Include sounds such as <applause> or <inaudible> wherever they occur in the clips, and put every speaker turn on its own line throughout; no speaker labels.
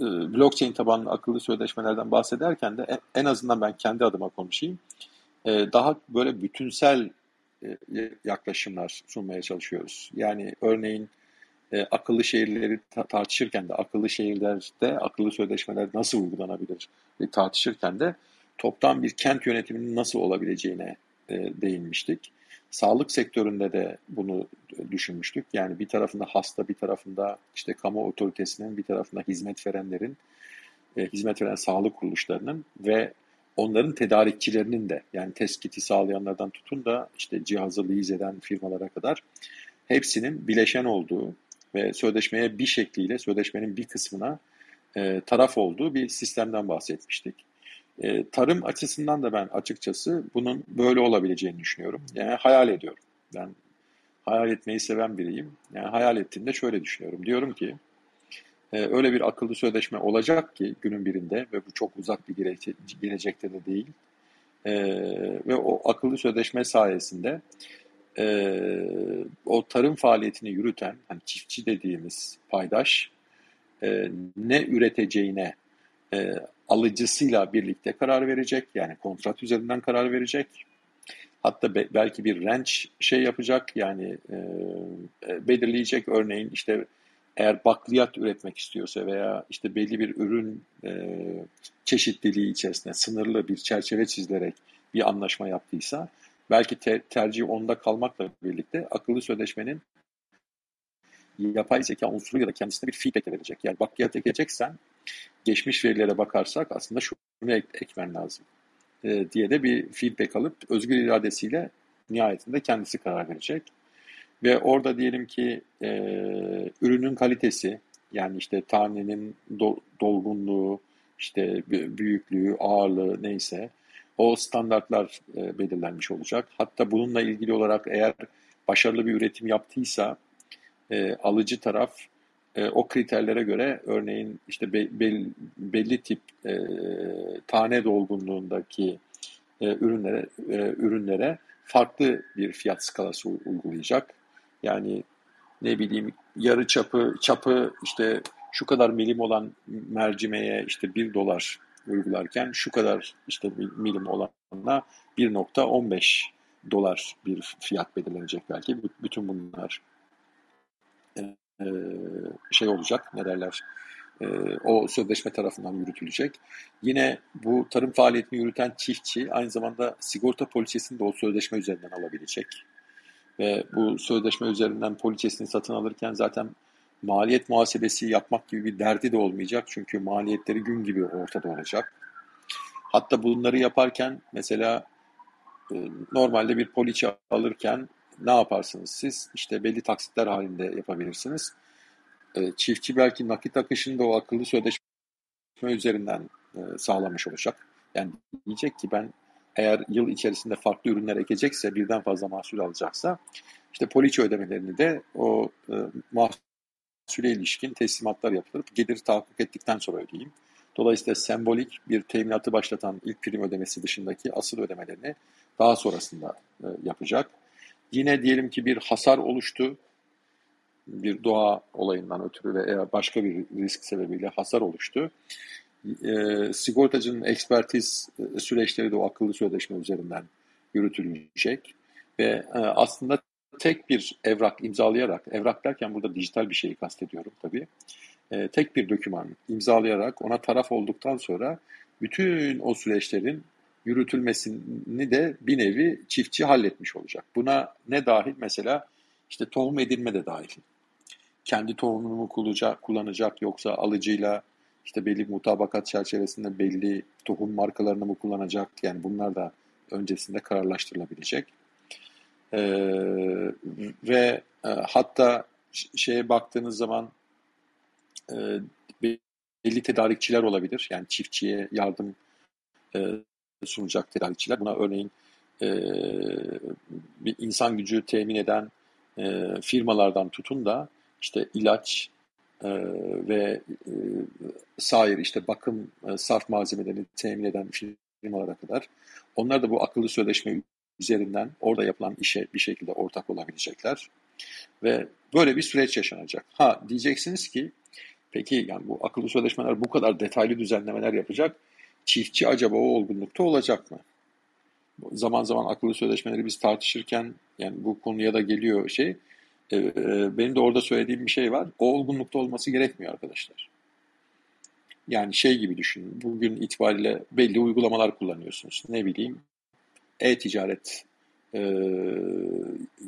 e, blockchain tabanlı akıllı sözleşmelerden bahsederken de en azından ben kendi adıma konuşayım. E, daha böyle bütünsel e, yaklaşımlar sunmaya çalışıyoruz. Yani örneğin akıllı şehirleri tartışırken de akıllı şehirlerde akıllı sözleşmeler nasıl uygulanabilir tartışırken de toptan bir kent yönetiminin nasıl olabileceğine değinmiştik. Sağlık sektöründe de bunu düşünmüştük. Yani bir tarafında hasta, bir tarafında işte kamu otoritesinin, bir tarafında hizmet verenlerin, e, hizmet veren sağlık kuruluşlarının ve onların tedarikçilerinin de yani teskiti sağlayanlardan tutun da işte cihazı lease eden firmalara kadar hepsinin bileşen olduğu ve sözleşmeye bir şekliyle sözleşmenin bir kısmına e, taraf olduğu bir sistemden bahsetmiştik. E, tarım açısından da ben açıkçası bunun böyle olabileceğini düşünüyorum. Yani hayal ediyorum. Ben hayal etmeyi seven biriyim. Yani hayal ettiğimde şöyle düşünüyorum. Diyorum ki e, öyle bir akıllı sözleşme olacak ki günün birinde ve bu çok uzak bir gelece gelecekte de değil. E, ve o akıllı sözleşme sayesinde e, o tarım faaliyetini yürüten hani çiftçi dediğimiz paydaş e, ne üreteceğine e, alıcısıyla birlikte karar verecek. Yani kontrat üzerinden karar verecek. Hatta be, belki bir range şey yapacak yani e, e, belirleyecek örneğin işte eğer bakliyat üretmek istiyorsa veya işte belli bir ürün e, çeşitliliği içerisinde sınırlı bir çerçeve çizilerek bir anlaşma yaptıysa belki te, tercih onda kalmakla birlikte akıllı sözleşmenin yapay zeka unsuru ya da kendisine bir feedback verecek. Yani bakliyat ekeceksen geçmiş verilere bakarsak aslında şunu ek, ekmen lazım e, diye de bir feedback alıp özgür iradesiyle nihayetinde kendisi karar verecek. Ve orada diyelim ki e, ürünün kalitesi yani işte tanenin do, dolgunluğu, işte büyüklüğü, ağırlığı neyse o standartlar e, belirlenmiş olacak. Hatta bununla ilgili olarak eğer başarılı bir üretim yaptıysa e, alıcı taraf e, o kriterlere göre örneğin işte be, be, belli tip e, tane dolgunluğundaki e, ürünlere e, ürünlere farklı bir fiyat skalası uygulayacak. Yani ne bileyim yarı çapı çapı işte şu kadar milim olan mercimeğe işte 1 dolar uygularken şu kadar işte milim olanla 1.15 dolar bir fiyat belirlenecek belki. Bütün bunlar e, şey olacak, ne derler, e, o sözleşme tarafından yürütülecek. Yine bu tarım faaliyetini yürüten çiftçi aynı zamanda sigorta poliçesini de o sözleşme üzerinden alabilecek. Ve bu sözleşme üzerinden poliçesini satın alırken zaten maliyet muhasebesi yapmak gibi bir derdi de olmayacak. Çünkü maliyetleri gün gibi ortada olacak. Hatta bunları yaparken mesela e, normalde bir poliçe alırken ne yaparsınız siz? İşte belli taksitler halinde yapabilirsiniz. E, çiftçi belki nakit akışını da o akıllı sözleşme üzerinden e, sağlamış olacak. Yani diyecek ki ben eğer yıl içerisinde farklı ürünler ekecekse, birden fazla mahsul alacaksa, işte poliçe ödemelerini de o e, mahsule ilişkin teslimatlar yapılır. Gelir tahakkuk ettikten sonra ödeyeyim. Dolayısıyla sembolik bir teminatı başlatan ilk prim ödemesi dışındaki asıl ödemelerini daha sonrasında e, yapacak. Yine diyelim ki bir hasar oluştu. Bir doğa olayından ötürü veya başka bir risk sebebiyle hasar oluştu. E, sigortacının ekspertiz e, süreçleri de o akıllı sözleşme üzerinden yürütülecek. Ve e, aslında tek bir evrak imzalayarak, evrak derken burada dijital bir şeyi kastediyorum tabii. E, tek bir doküman imzalayarak ona taraf olduktan sonra bütün o süreçlerin yürütülmesini de bir nevi çiftçi halletmiş olacak. Buna ne dahil? Mesela işte tohum edinme de dahil. Kendi tohumunu mu kullanacak, yoksa alıcıyla işte belli mutabakat çerçevesinde belli tohum markalarını mı kullanacak? Yani bunlar da öncesinde kararlaştırılabilecek. Ee, ve e, hatta şeye baktığınız zaman e, belli tedarikçiler olabilir. Yani çiftçiye yardım e, sunacak tedarikçiler. Buna örneğin e, bir insan gücü temin eden e, firmalardan tutun da işte ilaç e, ve e, sair işte bakım e, sarf malzemelerini temin eden firmalara kadar onlar da bu akıllı sözleşme üzerinden orada yapılan işe bir şekilde ortak olabilecekler. Ve böyle bir süreç yaşanacak. Ha diyeceksiniz ki Peki yani bu akıllı sözleşmeler bu kadar detaylı düzenlemeler yapacak. Çiftçi acaba o olgunlukta olacak mı? Zaman zaman akıllı sözleşmeleri biz tartışırken yani bu konuya da geliyor şey. E, e, benim de orada söylediğim bir şey var. O olgunlukta olması gerekmiyor arkadaşlar. Yani şey gibi düşünün. Bugün itibariyle belli uygulamalar kullanıyorsunuz. Ne bileyim e-ticaret e,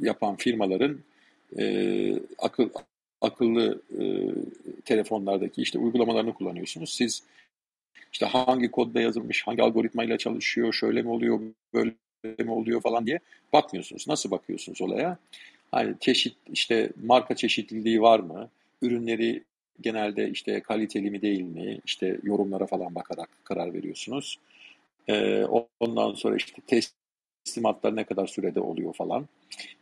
yapan firmaların e, akıl akıllı e, telefonlardaki işte uygulamalarını kullanıyorsunuz. Siz işte hangi kodda yazılmış, hangi algoritmayla çalışıyor, şöyle mi oluyor, böyle mi oluyor falan diye bakmıyorsunuz. Nasıl bakıyorsunuz olaya? Hani çeşit işte marka çeşitliliği var mı? Ürünleri genelde işte kaliteli mi değil mi? İşte yorumlara falan bakarak karar veriyorsunuz. Ee, ondan sonra işte teslimatlar ne kadar sürede oluyor falan.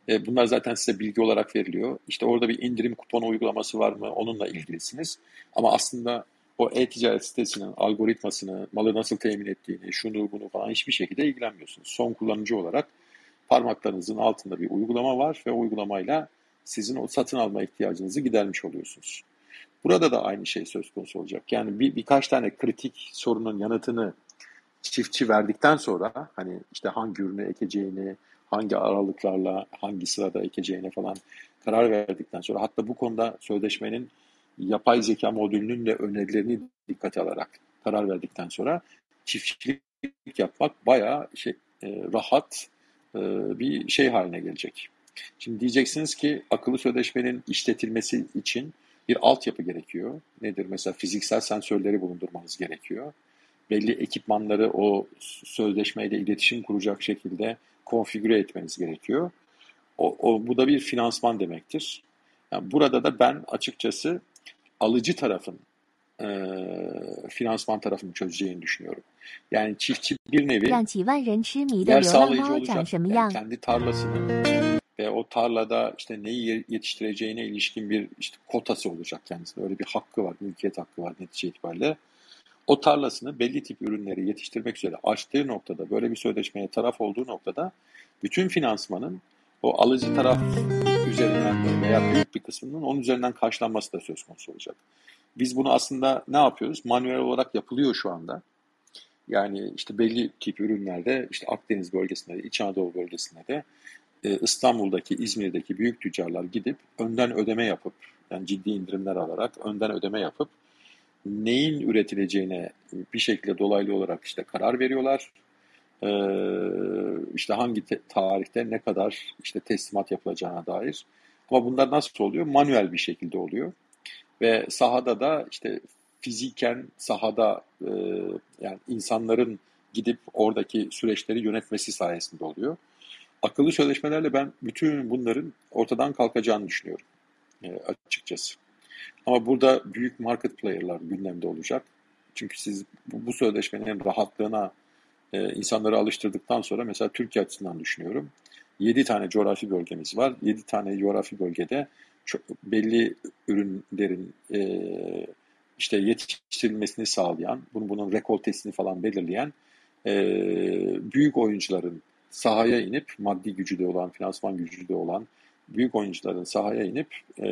Ee, bunlar zaten size bilgi olarak veriliyor. İşte orada bir indirim kuponu uygulaması var mı? Onunla ilgilisiniz. Ama aslında o e-ticaret sitesinin algoritmasını, malı nasıl temin ettiğini, şunu bunu falan hiçbir şekilde ilgilenmiyorsunuz. Son kullanıcı olarak parmaklarınızın altında bir uygulama var ve uygulamayla sizin o satın alma ihtiyacınızı gidermiş oluyorsunuz. Burada da aynı şey söz konusu olacak. Yani bir, birkaç tane kritik sorunun yanıtını çiftçi verdikten sonra hani işte hangi ürünü ekeceğini, hangi aralıklarla, hangi sırada ekeceğine falan karar verdikten sonra hatta bu konuda sözleşmenin yapay zeka modülünün de önerilerini dikkate alarak karar verdikten sonra çiftçilik yapmak bayağı şey, e, rahat e, bir şey haline gelecek. Şimdi diyeceksiniz ki akıllı sözleşmenin işletilmesi için bir altyapı gerekiyor. Nedir? Mesela fiziksel sensörleri bulundurmanız gerekiyor. Belli ekipmanları o sözleşmeyle iletişim kuracak şekilde konfigüre etmeniz gerekiyor. O, o, bu da bir finansman demektir. Yani burada da ben açıkçası alıcı tarafın e, finansman tarafını çözeceğini düşünüyorum. Yani çiftçi bir nevi yer sağlayıcı olacak. Yani kendi tarlasının ve o tarlada işte neyi yetiştireceğine ilişkin bir işte kotası olacak kendisine. Öyle bir hakkı var, mülkiyet hakkı var netice itibariyle. O tarlasını belli tip ürünleri yetiştirmek üzere açtığı noktada, böyle bir sözleşmeye taraf olduğu noktada bütün finansmanın o alıcı taraf üzerinden veya büyük bir kısmının onun üzerinden karşılanması da söz konusu olacak. Biz bunu aslında ne yapıyoruz? Manuel olarak yapılıyor şu anda. Yani işte belli tip ürünlerde işte Akdeniz bölgesinde, İç Anadolu bölgesinde de e, İstanbul'daki, İzmir'deki büyük tüccarlar gidip önden ödeme yapıp yani ciddi indirimler alarak önden ödeme yapıp neyin üretileceğine bir şekilde dolaylı olarak işte karar veriyorlar. Ee, işte hangi tarihte ne kadar işte teslimat yapılacağına dair. Ama bunlar nasıl oluyor? Manuel bir şekilde oluyor. Ve sahada da işte fiziken sahada e, yani insanların gidip oradaki süreçleri yönetmesi sayesinde oluyor. Akıllı sözleşmelerle ben bütün bunların ortadan kalkacağını düşünüyorum e, açıkçası. Ama burada büyük market player'lar gündemde olacak. Çünkü siz bu, bu sözleşmenin rahatlığına e, insanları alıştırdıktan sonra mesela Türkiye açısından düşünüyorum. 7 tane coğrafi bölgemiz var. 7 tane coğrafi bölgede çok belli ürünlerin e, işte yetiştirilmesini sağlayan, bunu bunun rekoltesini falan belirleyen e, büyük oyuncuların sahaya inip maddi gücü de olan, finansman gücü de olan büyük oyuncuların sahaya inip e,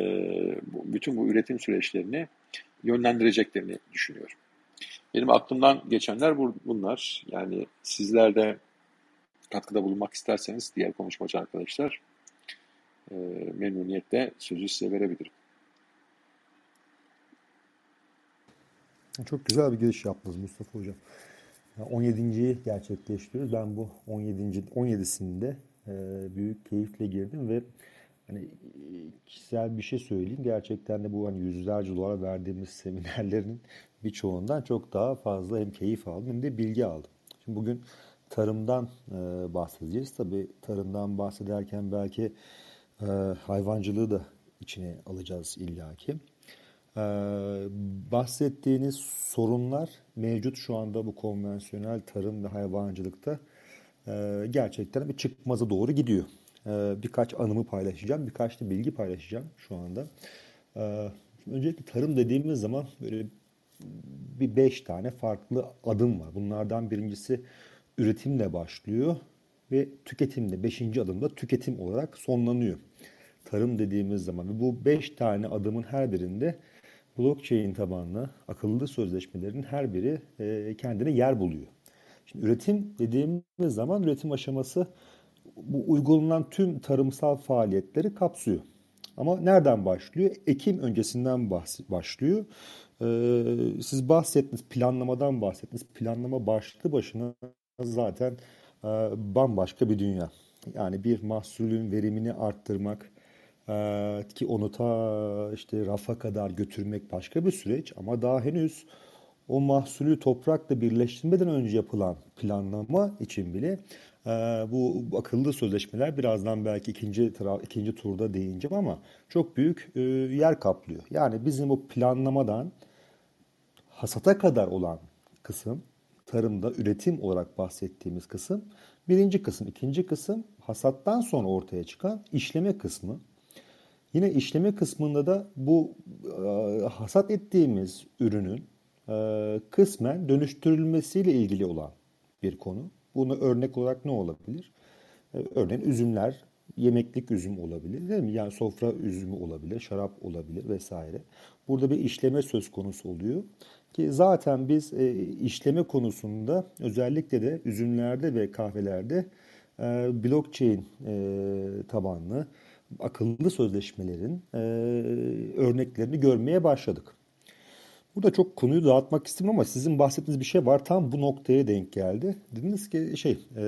bütün bu üretim süreçlerini yönlendireceklerini düşünüyorum. Benim aklımdan geçenler bunlar. Yani sizler de katkıda bulunmak isterseniz diğer konuşmacı arkadaşlar e, memnuniyetle sözü size verebilirim.
Çok güzel bir giriş yaptınız Mustafa Hocam. 17.yi gerçekleştiriyoruz. Ben bu 17. 17'sinde e, büyük keyifle girdim ve hani kişisel bir şey söyleyeyim. Gerçekten de bu hani yüzlerce dolar verdiğimiz <laughs> seminerlerin birçoğundan çok daha fazla hem keyif aldım hem de bilgi aldım. Şimdi bugün tarımdan e, bahsedeceğiz. Tabii tarımdan bahsederken belki e, hayvancılığı da içine alacağız illaki. Ee, bahsettiğiniz sorunlar mevcut şu anda bu konvansiyonel tarım ve hayvancılıkta e, gerçekten bir çıkmaza doğru gidiyor. Ee, birkaç anımı paylaşacağım, birkaç da bilgi paylaşacağım şu anda. Ee, öncelikle tarım dediğimiz zaman böyle bir beş tane farklı adım var. Bunlardan birincisi üretimle başlıyor ve tüketimle, beşinci adımda tüketim olarak sonlanıyor. Tarım dediğimiz zaman ve bu beş tane adımın her birinde blockchain tabanlı akıllı sözleşmelerin her biri e, kendine yer buluyor. Şimdi üretim dediğimiz zaman üretim aşaması bu uygulanan tüm tarımsal faaliyetleri kapsıyor. Ama nereden başlıyor? Ekim öncesinden başlıyor. Ee, siz bahsettiniz, planlamadan bahsettiniz. Planlama başlı başına zaten e, bambaşka bir dünya. Yani bir mahsulün verimini arttırmak, e, ki onu ta işte rafa kadar götürmek başka bir süreç. Ama daha henüz o mahsulü toprakla birleştirmeden önce yapılan planlama için bile bu akıllı sözleşmeler birazdan belki ikinci ikinci turda değineceğim ama çok büyük e, yer kaplıyor. Yani bizim bu planlamadan hasata kadar olan kısım tarımda üretim olarak bahsettiğimiz kısım birinci kısım. ikinci kısım hasattan sonra ortaya çıkan işleme kısmı. Yine işleme kısmında da bu e, hasat ettiğimiz ürünün e, kısmen dönüştürülmesiyle ilgili olan bir konu. Bunu örnek olarak ne olabilir? E, örneğin üzümler, yemeklik üzüm olabilir değil mi? Yani sofra üzümü olabilir, şarap olabilir vesaire. Burada bir işleme söz konusu oluyor. Ki zaten biz e, işleme konusunda özellikle de üzümlerde ve kahvelerde e, blockchain e, tabanlı akıllı sözleşmelerin örneklerini görmeye başladık. Burada çok konuyu dağıtmak istemem ama sizin bahsettiğiniz bir şey var. Tam bu noktaya denk geldi. Dediniz ki şey e,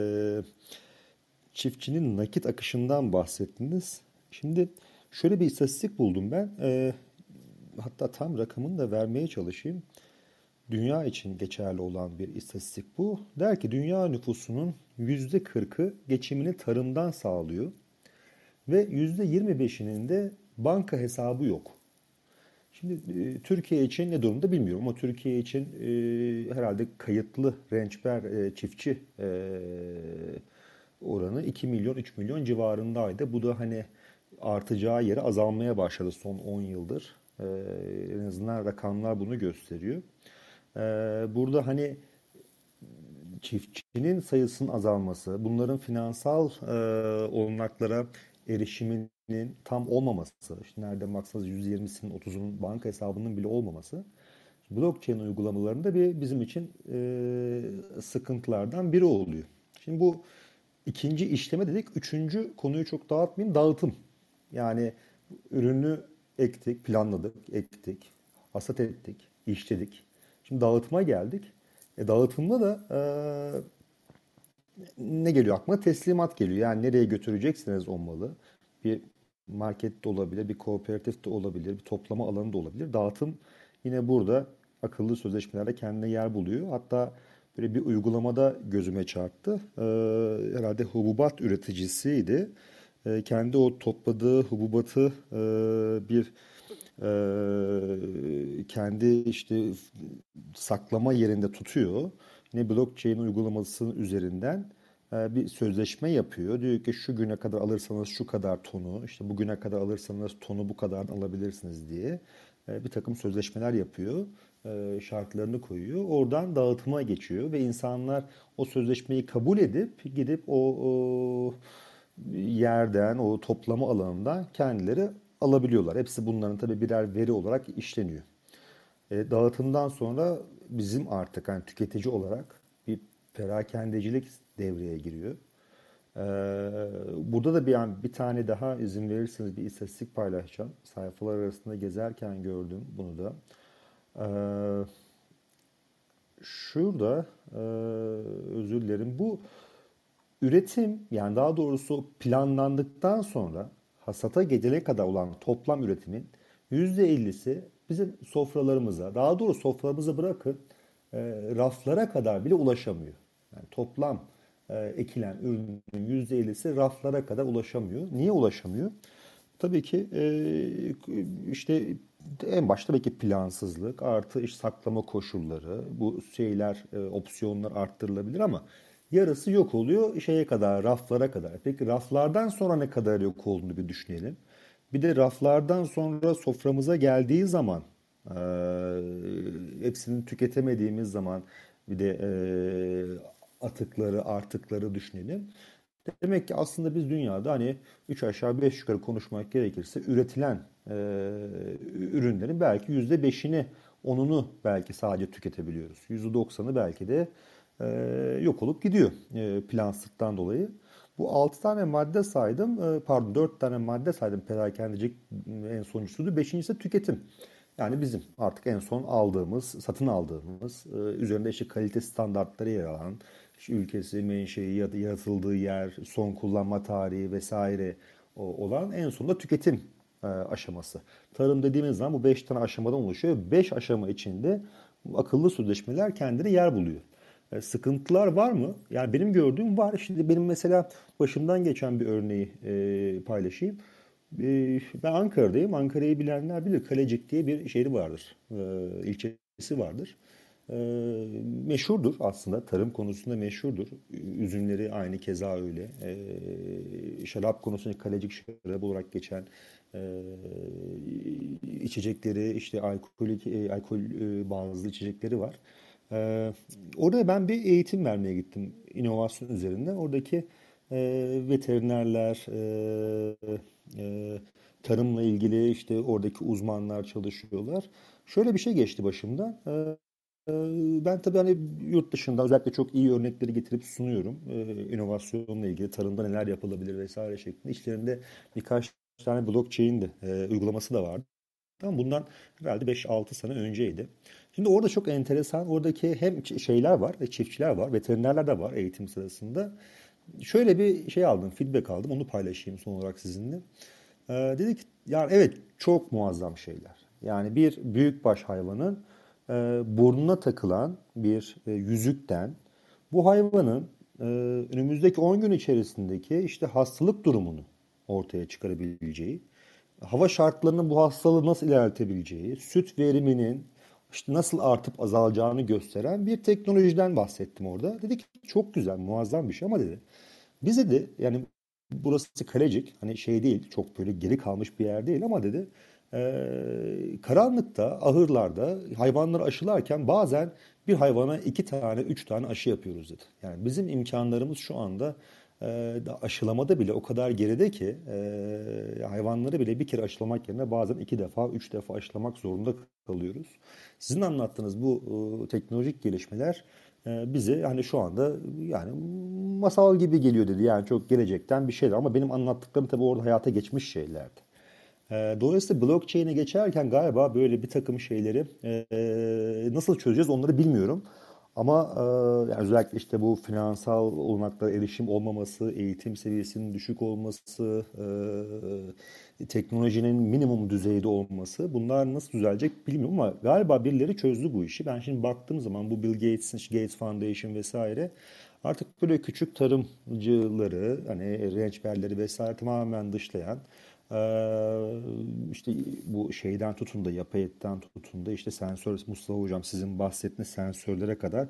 çiftçinin nakit akışından bahsettiniz. Şimdi şöyle bir istatistik buldum ben. E, hatta tam rakamını da vermeye çalışayım. Dünya için geçerli olan bir istatistik bu. Der ki dünya nüfusunun %40'ı geçimini tarımdan sağlıyor. Ve %25'inin de banka hesabı yok. Şimdi e, Türkiye için ne durumda bilmiyorum ama Türkiye için e, herhalde kayıtlı rençber e, çiftçi e, oranı 2 milyon 3 milyon civarındaydı. Bu da hani artacağı yere azalmaya başladı son 10 yıldır. E, en azından rakamlar bunu gösteriyor. E, burada hani çiftçinin sayısının azalması, bunların finansal e, olanaklara erişiminin tam olmaması, işte nerede baksanız %20'sinin 30'unun banka hesabının bile olmaması blockchain uygulamalarında bir bizim için e, sıkıntılardan biri oluyor. Şimdi bu ikinci işleme dedik. Üçüncü konuyu çok dağıtmayayım. Dağıtım. Yani ürünü ektik, planladık, ektik, hasat ettik, işledik. Şimdi dağıtıma geldik. E, dağıtımda da e, ne geliyor aklıma? Teslimat geliyor. Yani nereye götüreceksiniz o malı? Bir market de olabilir, bir kooperatif de olabilir, bir toplama alanı da olabilir. Dağıtım yine burada akıllı sözleşmelerde kendine yer buluyor. Hatta böyle bir uygulamada gözüme çarptı. Ee, herhalde hububat üreticisiydi. Ee, kendi o topladığı hububatı e, bir e, kendi işte saklama yerinde tutuyor ne blockchain uygulamasının üzerinden bir sözleşme yapıyor. Diyor ki şu güne kadar alırsanız şu kadar tonu, işte bugüne kadar alırsanız tonu bu kadar alabilirsiniz diye e, bir takım sözleşmeler yapıyor. E, şartlarını koyuyor. Oradan dağıtıma geçiyor ve insanlar o sözleşmeyi kabul edip gidip o, o yerden, o toplama alanından kendileri alabiliyorlar. Hepsi bunların tabii birer veri olarak işleniyor. E, dağıtımdan sonra bizim artık hani tüketici olarak perakendecilik devreye giriyor. Ee, burada da bir an bir tane daha izin verirseniz bir istatistik paylaşacağım. Sayfalar arasında gezerken gördüm bunu da. Ee, şurada e, özür dilerim. Bu üretim yani daha doğrusu planlandıktan sonra hasata gelene kadar olan toplam üretimin %50'si bizim sofralarımıza, daha doğrusu sofralarımıza bırakın e, raflara kadar bile ulaşamıyor. Yani toplam e, ekilen ürünün %50'si raflara kadar ulaşamıyor. Niye ulaşamıyor? Tabii ki e, işte en başta belki plansızlık artı iş saklama koşulları bu şeyler e, opsiyonlar arttırılabilir ama yarısı yok oluyor şeye kadar raflara kadar. Peki raflardan sonra ne kadar yok olduğunu bir düşünelim. Bir de raflardan sonra soframıza geldiği zaman e, hepsini tüketemediğimiz zaman bir de e, atıkları artıkları düşünelim. Demek ki aslında biz dünyada hani 3 aşağı 5 yukarı konuşmak gerekirse üretilen e, ürünlerin belki yüzde beşini, onunu belki sadece tüketebiliyoruz. Yüzde doksanı belki de e, yok olup gidiyor e, plansıttan dolayı. Bu 6 tane madde saydım, e, pardon 4 tane madde saydım perakendecilik en sonuncusuydu. Beşincisi tüketim. Yani bizim artık en son aldığımız, satın aldığımız, e, üzerinde işte kalite standartları yer alan, ülkesi, menşei, yaratıldığı yer, son kullanma tarihi vesaire olan en sonunda tüketim e, aşaması. Tarım dediğimiz zaman bu 5 tane aşamadan oluşuyor. 5 aşama içinde akıllı sözleşmeler kendine yer buluyor. E, sıkıntılar var mı? Yani benim gördüğüm var. Şimdi benim mesela başımdan geçen bir örneği e, paylaşayım. Ben Ankara'dayım. Ankara'yı bilenler bilir. Kalecik diye bir şehri vardır. İlçesi vardır. E, meşhurdur aslında. Tarım konusunda meşhurdur. Üzümleri aynı keza öyle. E, şarap konusunda Kalecik şarabı olarak geçen e, içecekleri, işte alkolik, e, alkol e, bazlı içecekleri var. Ee, orada ben bir eğitim vermeye gittim inovasyon üzerinde. Oradaki e, veterinerler, e, e, tarımla ilgili işte oradaki uzmanlar çalışıyorlar. Şöyle bir şey geçti başımdan. E, e, ben tabii hani yurt dışında özellikle çok iyi örnekleri getirip sunuyorum. E, inovasyonla ilgili tarımda neler yapılabilir vesaire şeklinde. İşlerinde birkaç tane blockchain de e, uygulaması da vardı. Tamam bundan herhalde 5-6 sene önceydi. Şimdi orada çok enteresan, oradaki hem şeyler var, çiftçiler var, veterinerler de var eğitim sırasında. Şöyle bir şey aldım, feedback aldım, onu paylaşayım son olarak sizinle. Ee, dedik yani evet çok muazzam şeyler. Yani bir büyükbaş hayvanın e, burnuna takılan bir e, yüzükten bu hayvanın e, önümüzdeki 10 gün içerisindeki işte hastalık durumunu ortaya çıkarabileceği, hava şartlarının bu hastalığı nasıl ilerletebileceği, süt veriminin işte nasıl artıp azalacağını gösteren bir teknolojiden bahsettim orada. Dedi ki çok güzel, muazzam bir şey ama dedi. Bize de yani burası Kalecik hani şey değil çok böyle geri kalmış bir yer değil ama dedi e, karanlıkta ahırlarda hayvanları aşılarken bazen bir hayvana iki tane üç tane aşı yapıyoruz dedi. Yani bizim imkanlarımız şu anda e, aşılamada bile o kadar geride ki e, hayvanları bile bir kere aşılamak yerine bazen iki defa, üç defa aşılamak zorunda kalıyoruz. Sizin anlattığınız bu e, teknolojik gelişmeler e, bize hani şu anda yani masal gibi geliyor dedi. Yani çok gelecekten bir şeyler ama benim anlattıklarım tabii orada hayata geçmiş şeylerdi. E, dolayısıyla blockchain'e geçerken galiba böyle bir takım şeyleri e, nasıl çözeceğiz onları bilmiyorum. Ama e, yani özellikle işte bu finansal olanaklara erişim olmaması, eğitim seviyesinin düşük olması, e, teknolojinin minimum düzeyde olması bunlar nasıl düzelecek bilmiyorum ama galiba birileri çözdü bu işi. Ben şimdi baktığım zaman bu Bill Gates'in Gates Foundation vesaire artık böyle küçük tarımcıları, hani rençberleri vesaire tamamen dışlayan ee, işte bu şeyden tutun da yapay etten tutun da işte sensör Mustafa Hocam sizin bahsettiğiniz sensörlere kadar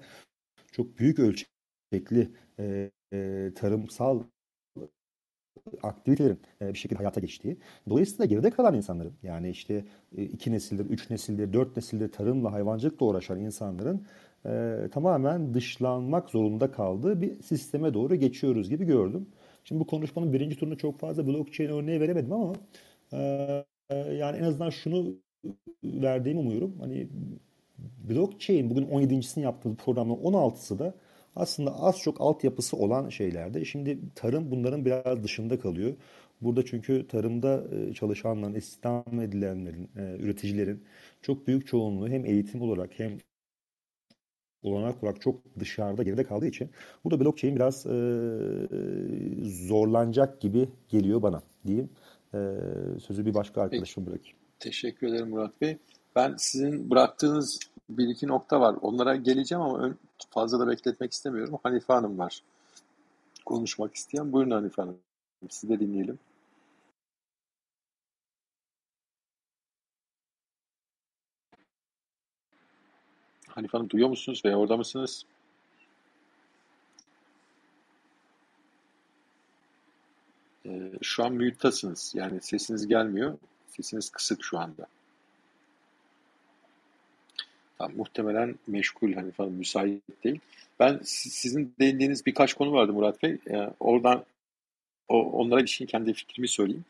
çok büyük ölçekli e, e, tarımsal aktivitelerin e, bir şekilde hayata geçtiği. Dolayısıyla geride kalan insanların yani işte e, iki nesildir, üç nesildir, dört nesildir tarımla hayvancılıkla uğraşan insanların e, tamamen dışlanmak zorunda kaldığı bir sisteme doğru geçiyoruz gibi gördüm. Şimdi bu konuşmanın birinci turunda çok fazla blockchain örneği veremedim ama e, yani en azından şunu verdiğimi umuyorum. Hani blockchain bugün 17.sini yaptığımız programın 16'sı da aslında az çok altyapısı olan şeylerde. Şimdi tarım bunların biraz dışında kalıyor. Burada çünkü tarımda e, çalışanların, istihdam edilenlerin, e, üreticilerin çok büyük çoğunluğu hem eğitim olarak hem olanak olarak çok dışarıda geride kaldığı için burada blockchain biraz e, zorlanacak gibi geliyor bana diyeyim. E, sözü bir başka arkadaşım bırakayım.
Teşekkür ederim Murat Bey. Ben sizin bıraktığınız bir iki nokta var. Onlara geleceğim ama fazla da bekletmek istemiyorum. Hanife Hanım var. Konuşmak isteyen. Buyurun Hanife Hanım. Sizi de dinleyelim. Hanife Hanım duyuyor musunuz veya orada mısınız? Ee, şu an mute'tasınız. Yani sesiniz gelmiyor. Sesiniz kısık şu anda. Tamam, muhtemelen meşgul Hanife Hanım müsait değil. Ben sizin değindiğiniz birkaç konu vardı Murat Bey. Ee, oradan o, onlara şey kendi fikrimi söyleyeyim.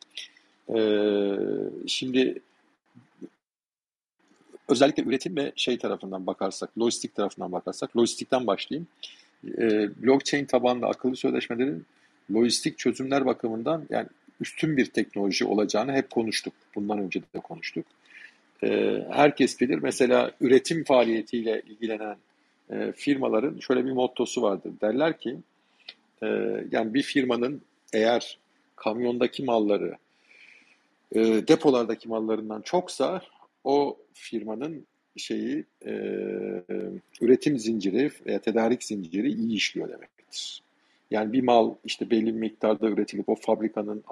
Ee, şimdi özellikle üretim ve şey tarafından bakarsak, lojistik tarafından bakarsak, lojistikten başlayayım. Ee, blockchain tabanlı akıllı sözleşmelerin lojistik çözümler bakımından yani üstün bir teknoloji olacağını hep konuştuk. Bundan önce de konuştuk. Ee, herkes bilir. Mesela üretim faaliyetiyle ilgilenen e, firmaların şöyle bir mottosu vardır. Derler ki e, yani bir firmanın eğer kamyondaki malları e, depolardaki mallarından çoksa o firmanın şeyi e, üretim zinciri veya tedarik zinciri iyi işliyor demektir. Yani bir mal işte belli bir miktarda üretilip o fabrikanın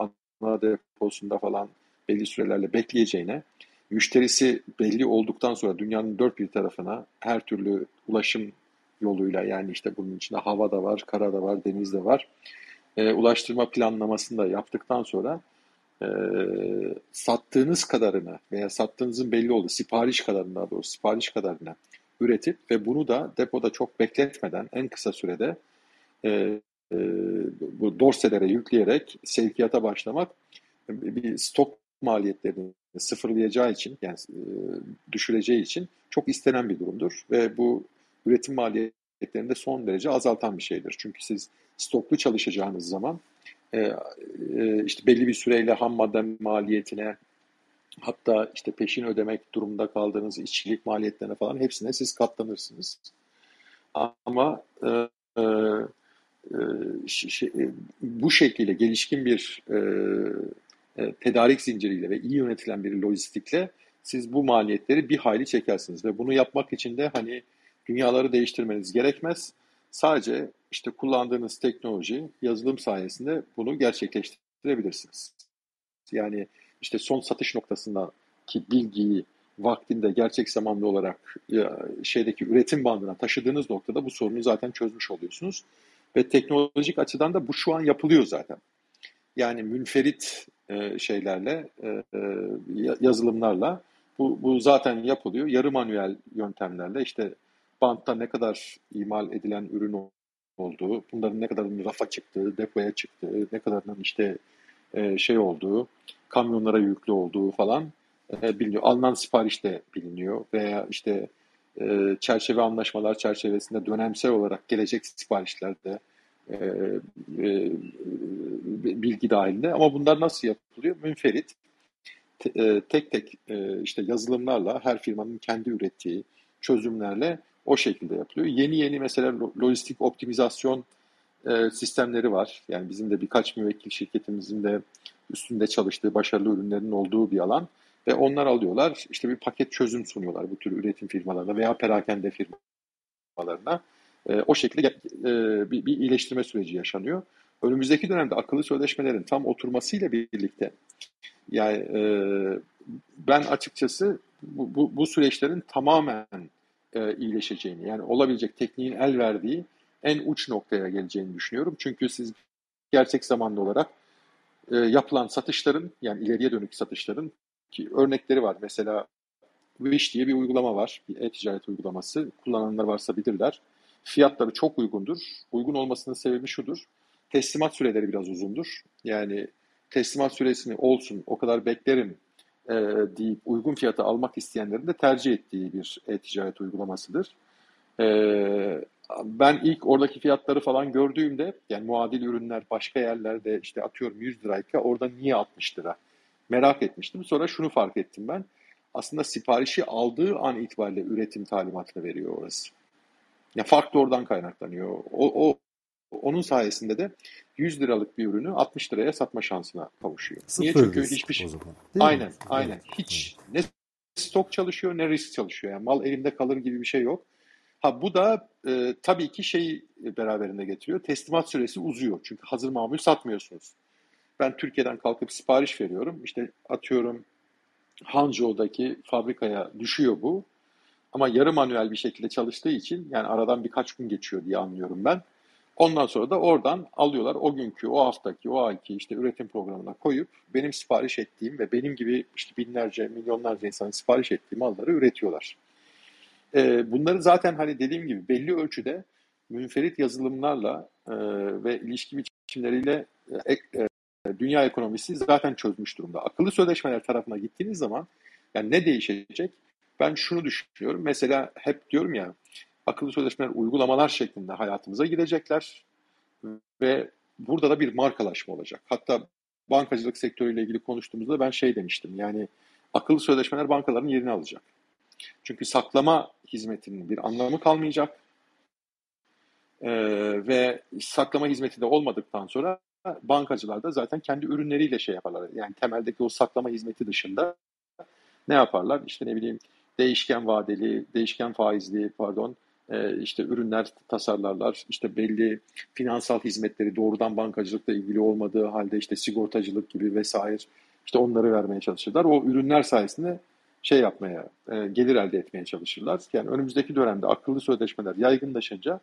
ana deposunda falan belli sürelerle bekleyeceğine müşterisi belli olduktan sonra dünyanın dört bir tarafına her türlü ulaşım yoluyla yani işte bunun içinde hava da var, kara da var, deniz de var. E, ulaştırma planlamasını da yaptıktan sonra e, sattığınız kadarını veya sattığınızın belli olduğu sipariş kadarını daha doğrusu sipariş kadarını üretip ve bunu da depoda çok bekletmeden en kısa sürede e, e, bu dorselere yükleyerek sevkiyata başlamak bir stok maliyetlerini sıfırlayacağı için yani e, düşüreceği için çok istenen bir durumdur ve bu üretim maliyetlerini de son derece azaltan bir şeydir. Çünkü siz stoklu çalışacağınız zaman e, e, işte belli bir süreyle ham madde maliyetine hatta işte peşin ödemek durumunda kaldığınız işçilik maliyetlerine falan hepsine siz katlanırsınız. Ama e, e, şey, bu şekilde gelişkin bir e, e, tedarik zinciriyle ve iyi yönetilen bir lojistikle siz bu maliyetleri bir hayli çekersiniz ve bunu yapmak için de hani dünyaları değiştirmeniz gerekmez. Sadece işte kullandığınız teknoloji, yazılım sayesinde bunu gerçekleştirebilirsiniz. Yani işte son satış noktasındaki bilgiyi vaktinde gerçek zamanlı olarak şeydeki üretim bandına taşıdığınız noktada bu sorunu zaten çözmüş oluyorsunuz. Ve teknolojik açıdan da bu şu an yapılıyor zaten. Yani münferit e, şeylerle, e, e, yazılımlarla bu, bu zaten yapılıyor. Yarı manuel yöntemlerle işte bantta ne kadar imal edilen ürün olduğu, bunların ne kadarının rafa çıktığı, depoya çıktığı, ne kadarının işte şey olduğu, kamyonlara yüklü olduğu falan biliniyor. Alınan sipariş de biliniyor veya işte çerçeve anlaşmalar çerçevesinde dönemsel olarak gelecek siparişler de e, e, bilgi dahilinde. Ama bunlar nasıl yapılıyor? Münferit e, tek tek e, işte yazılımlarla her firmanın kendi ürettiği çözümlerle o şekilde yapılıyor. Yeni yeni mesela lojistik optimizasyon e, sistemleri var. Yani bizim de birkaç müvekkil şirketimizin de üstünde çalıştığı başarılı ürünlerin olduğu bir alan. Ve onlar alıyorlar işte bir paket çözüm sunuyorlar bu tür üretim firmalarına veya perakende firmalarına. E, o şekilde e, bir, bir iyileştirme süreci yaşanıyor. Önümüzdeki dönemde akıllı sözleşmelerin tam oturmasıyla birlikte yani e, ben açıkçası bu, bu, bu süreçlerin tamamen e, iyileşeceğini yani olabilecek tekniğin el verdiği en uç noktaya geleceğini düşünüyorum. Çünkü siz gerçek zamanlı olarak e, yapılan satışların yani ileriye dönük satışların ki örnekleri var. Mesela Wish diye bir uygulama var. Bir e-ticaret uygulaması. Kullananlar varsa bilirler. Fiyatları çok uygundur. Uygun olmasının sebebi şudur. Teslimat süreleri biraz uzundur. Yani teslimat süresini olsun o kadar beklerim e, deyip uygun fiyata almak isteyenlerin de tercih ettiği bir e-ticaret uygulamasıdır. E, ben ilk oradaki fiyatları falan gördüğümde yani muadil ürünler başka yerlerde işte atıyorum 100 lirayken orada niye 60 lira merak etmiştim. Sonra şunu fark ettim ben. Aslında siparişi aldığı an itibariyle üretim talimatını veriyor orası. Ya fark da oradan kaynaklanıyor. O, o onun sayesinde de 100 liralık bir ürünü 60 liraya satma şansına kavuşuyor.
Sıfır Niye? Çünkü hiçbir şey.
Aynen, mi? aynen. Hiç ne stok çalışıyor ne risk çalışıyor. Yani mal elimde kalır gibi bir şey yok. Ha bu da e, tabii ki şeyi beraberinde getiriyor. Teslimat süresi uzuyor. Çünkü hazır mamul satmıyorsunuz. Ben Türkiye'den kalkıp sipariş veriyorum. İşte atıyorum Hangzhou'daki fabrikaya düşüyor bu. Ama yarı manuel bir şekilde çalıştığı için yani aradan birkaç gün geçiyor diye anlıyorum ben. Ondan sonra da oradan alıyorlar o günkü, o haftaki, o ayki işte üretim programına koyup benim sipariş ettiğim ve benim gibi işte binlerce, milyonlarca insanın sipariş ettiği malları üretiyorlar. Ee, bunları zaten hani dediğim gibi belli ölçüde münferit yazılımlarla e, ve ilişki biçimleriyle e, dünya ekonomisi zaten çözmüş durumda. Akıllı sözleşmeler tarafına gittiğiniz zaman yani ne değişecek? Ben şunu düşünüyorum. Mesela hep diyorum ya akıllı sözleşmeler uygulamalar şeklinde hayatımıza girecekler ve burada da bir markalaşma olacak. Hatta bankacılık sektörüyle ilgili konuştuğumuzda ben şey demiştim. Yani akıllı sözleşmeler bankaların yerini alacak. Çünkü saklama hizmetinin bir anlamı kalmayacak. Ee, ve saklama hizmeti de olmadıktan sonra bankacılar da zaten kendi ürünleriyle şey yaparlar. Yani temeldeki o saklama hizmeti dışında ne yaparlar? İşte ne bileyim değişken vadeli, değişken faizli pardon e, işte ürünler tasarlarlar. İşte belli finansal hizmetleri doğrudan bankacılıkla ilgili olmadığı halde işte sigortacılık gibi vesaire işte onları vermeye çalışırlar. O ürünler sayesinde şey yapmaya, e, gelir elde etmeye çalışırlar. Yani önümüzdeki dönemde akıllı sözleşmeler yaygınlaşınca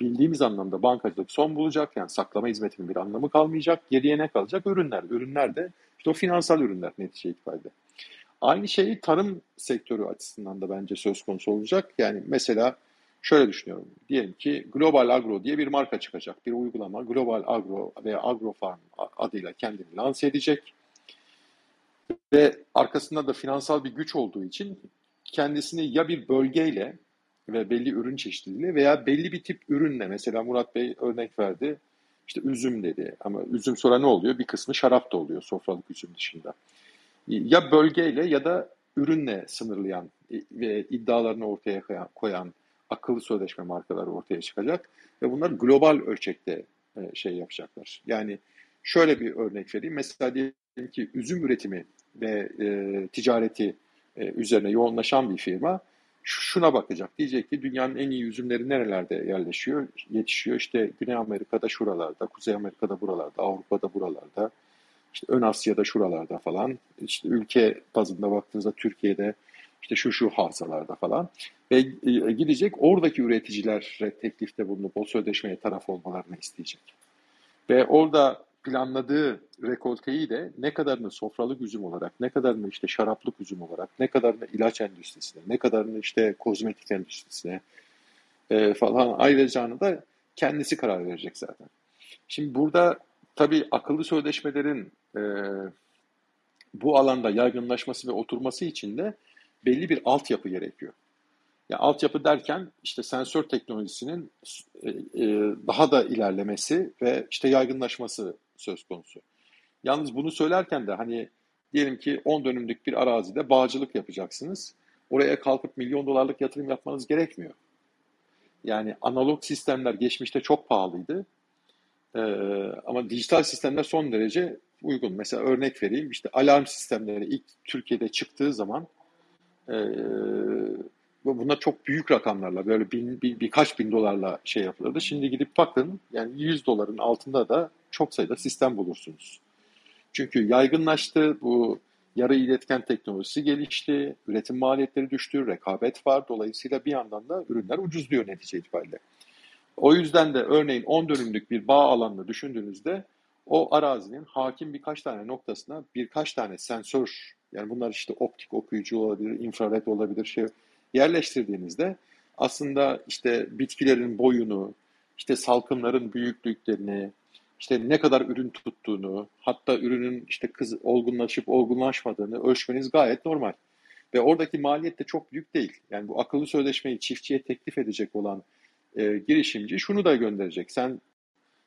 bildiğimiz anlamda bankacılık son bulacak. Yani saklama hizmetinin bir anlamı kalmayacak. Geriye ne kalacak? Ürünler. Ürünler de işte o finansal ürünler netice itibariyle. Aynı şeyi tarım sektörü açısından da bence söz konusu olacak. Yani mesela şöyle düşünüyorum. Diyelim ki Global Agro diye bir marka çıkacak. Bir uygulama Global Agro veya Agrofarm adıyla kendini lanse edecek. Ve arkasında da finansal bir güç olduğu için kendisini ya bir bölgeyle ve belli ürün çeşitliliğiyle veya belli bir tip ürünle mesela Murat Bey örnek verdi. İşte üzüm dedi ama üzüm sonra ne oluyor? Bir kısmı şarap da oluyor sofralık üzüm dışında. Ya bölgeyle ya da ürünle sınırlayan ve iddialarını ortaya koyan akıllı sözleşme markaları ortaya çıkacak ve bunlar global ölçekte e, şey yapacaklar. Yani şöyle bir örnek vereyim. Mesela diyelim ki üzüm üretimi ve e, ticareti e, üzerine yoğunlaşan bir firma şuna bakacak. Diyecek ki dünyanın en iyi üzümleri nerelerde yerleşiyor, yetişiyor. İşte Güney Amerika'da şuralarda, Kuzey Amerika'da buralarda, Avrupa'da buralarda, işte Ön Asya'da şuralarda falan. İşte ülke bazında baktığınızda Türkiye'de işte şu şu havzalarda falan. Ve e, gidecek oradaki üreticilere teklifte bulunup o sözleşmeye taraf olmalarını isteyecek. Ve orada planladığı rekolteyi de ne kadarını sofralık üzüm olarak, ne kadarını işte şaraplık üzüm olarak, ne kadarını ilaç endüstrisine, ne kadarını işte kozmetik endüstrisine e, falan ayıracağını da kendisi karar verecek zaten. Şimdi burada tabii akıllı sözleşmelerin e, bu alanda yaygınlaşması ve oturması için de belli bir altyapı gerekiyor. Yani altyapı derken işte sensör teknolojisinin e, e, daha da ilerlemesi ve işte yaygınlaşması söz konusu. Yalnız bunu söylerken de hani diyelim ki 10 dönümlük bir arazide bağcılık yapacaksınız. Oraya kalkıp milyon dolarlık yatırım yapmanız gerekmiyor. Yani analog sistemler geçmişte çok pahalıydı. Ee, ama dijital sistemler son derece uygun. Mesela örnek vereyim. İşte alarm sistemleri ilk Türkiye'de çıktığı zaman e, bunlar çok büyük rakamlarla böyle bin, bir, birkaç bin dolarla şey yapılırdı. Şimdi gidip bakın yani 100 doların altında da çok sayıda sistem bulursunuz. Çünkü yaygınlaştı, bu yarı iletken teknolojisi gelişti, üretim maliyetleri düştü, rekabet var. Dolayısıyla bir yandan da ürünler ucuzluyor netice itibariyle. O yüzden de örneğin 10 dönümlük bir bağ alanını düşündüğünüzde o arazinin hakim birkaç tane noktasına birkaç tane sensör yani bunlar işte optik okuyucu olabilir, infrared olabilir şey yerleştirdiğinizde aslında işte bitkilerin boyunu, işte salkımların büyüklüklerini, işte ne kadar ürün tuttuğunu, hatta ürünün işte kız olgunlaşıp olgunlaşmadığını ölçmeniz gayet normal. Ve oradaki maliyet de çok büyük değil. Yani bu akıllı sözleşmeyi çiftçiye teklif edecek olan e, girişimci şunu da gönderecek. Sen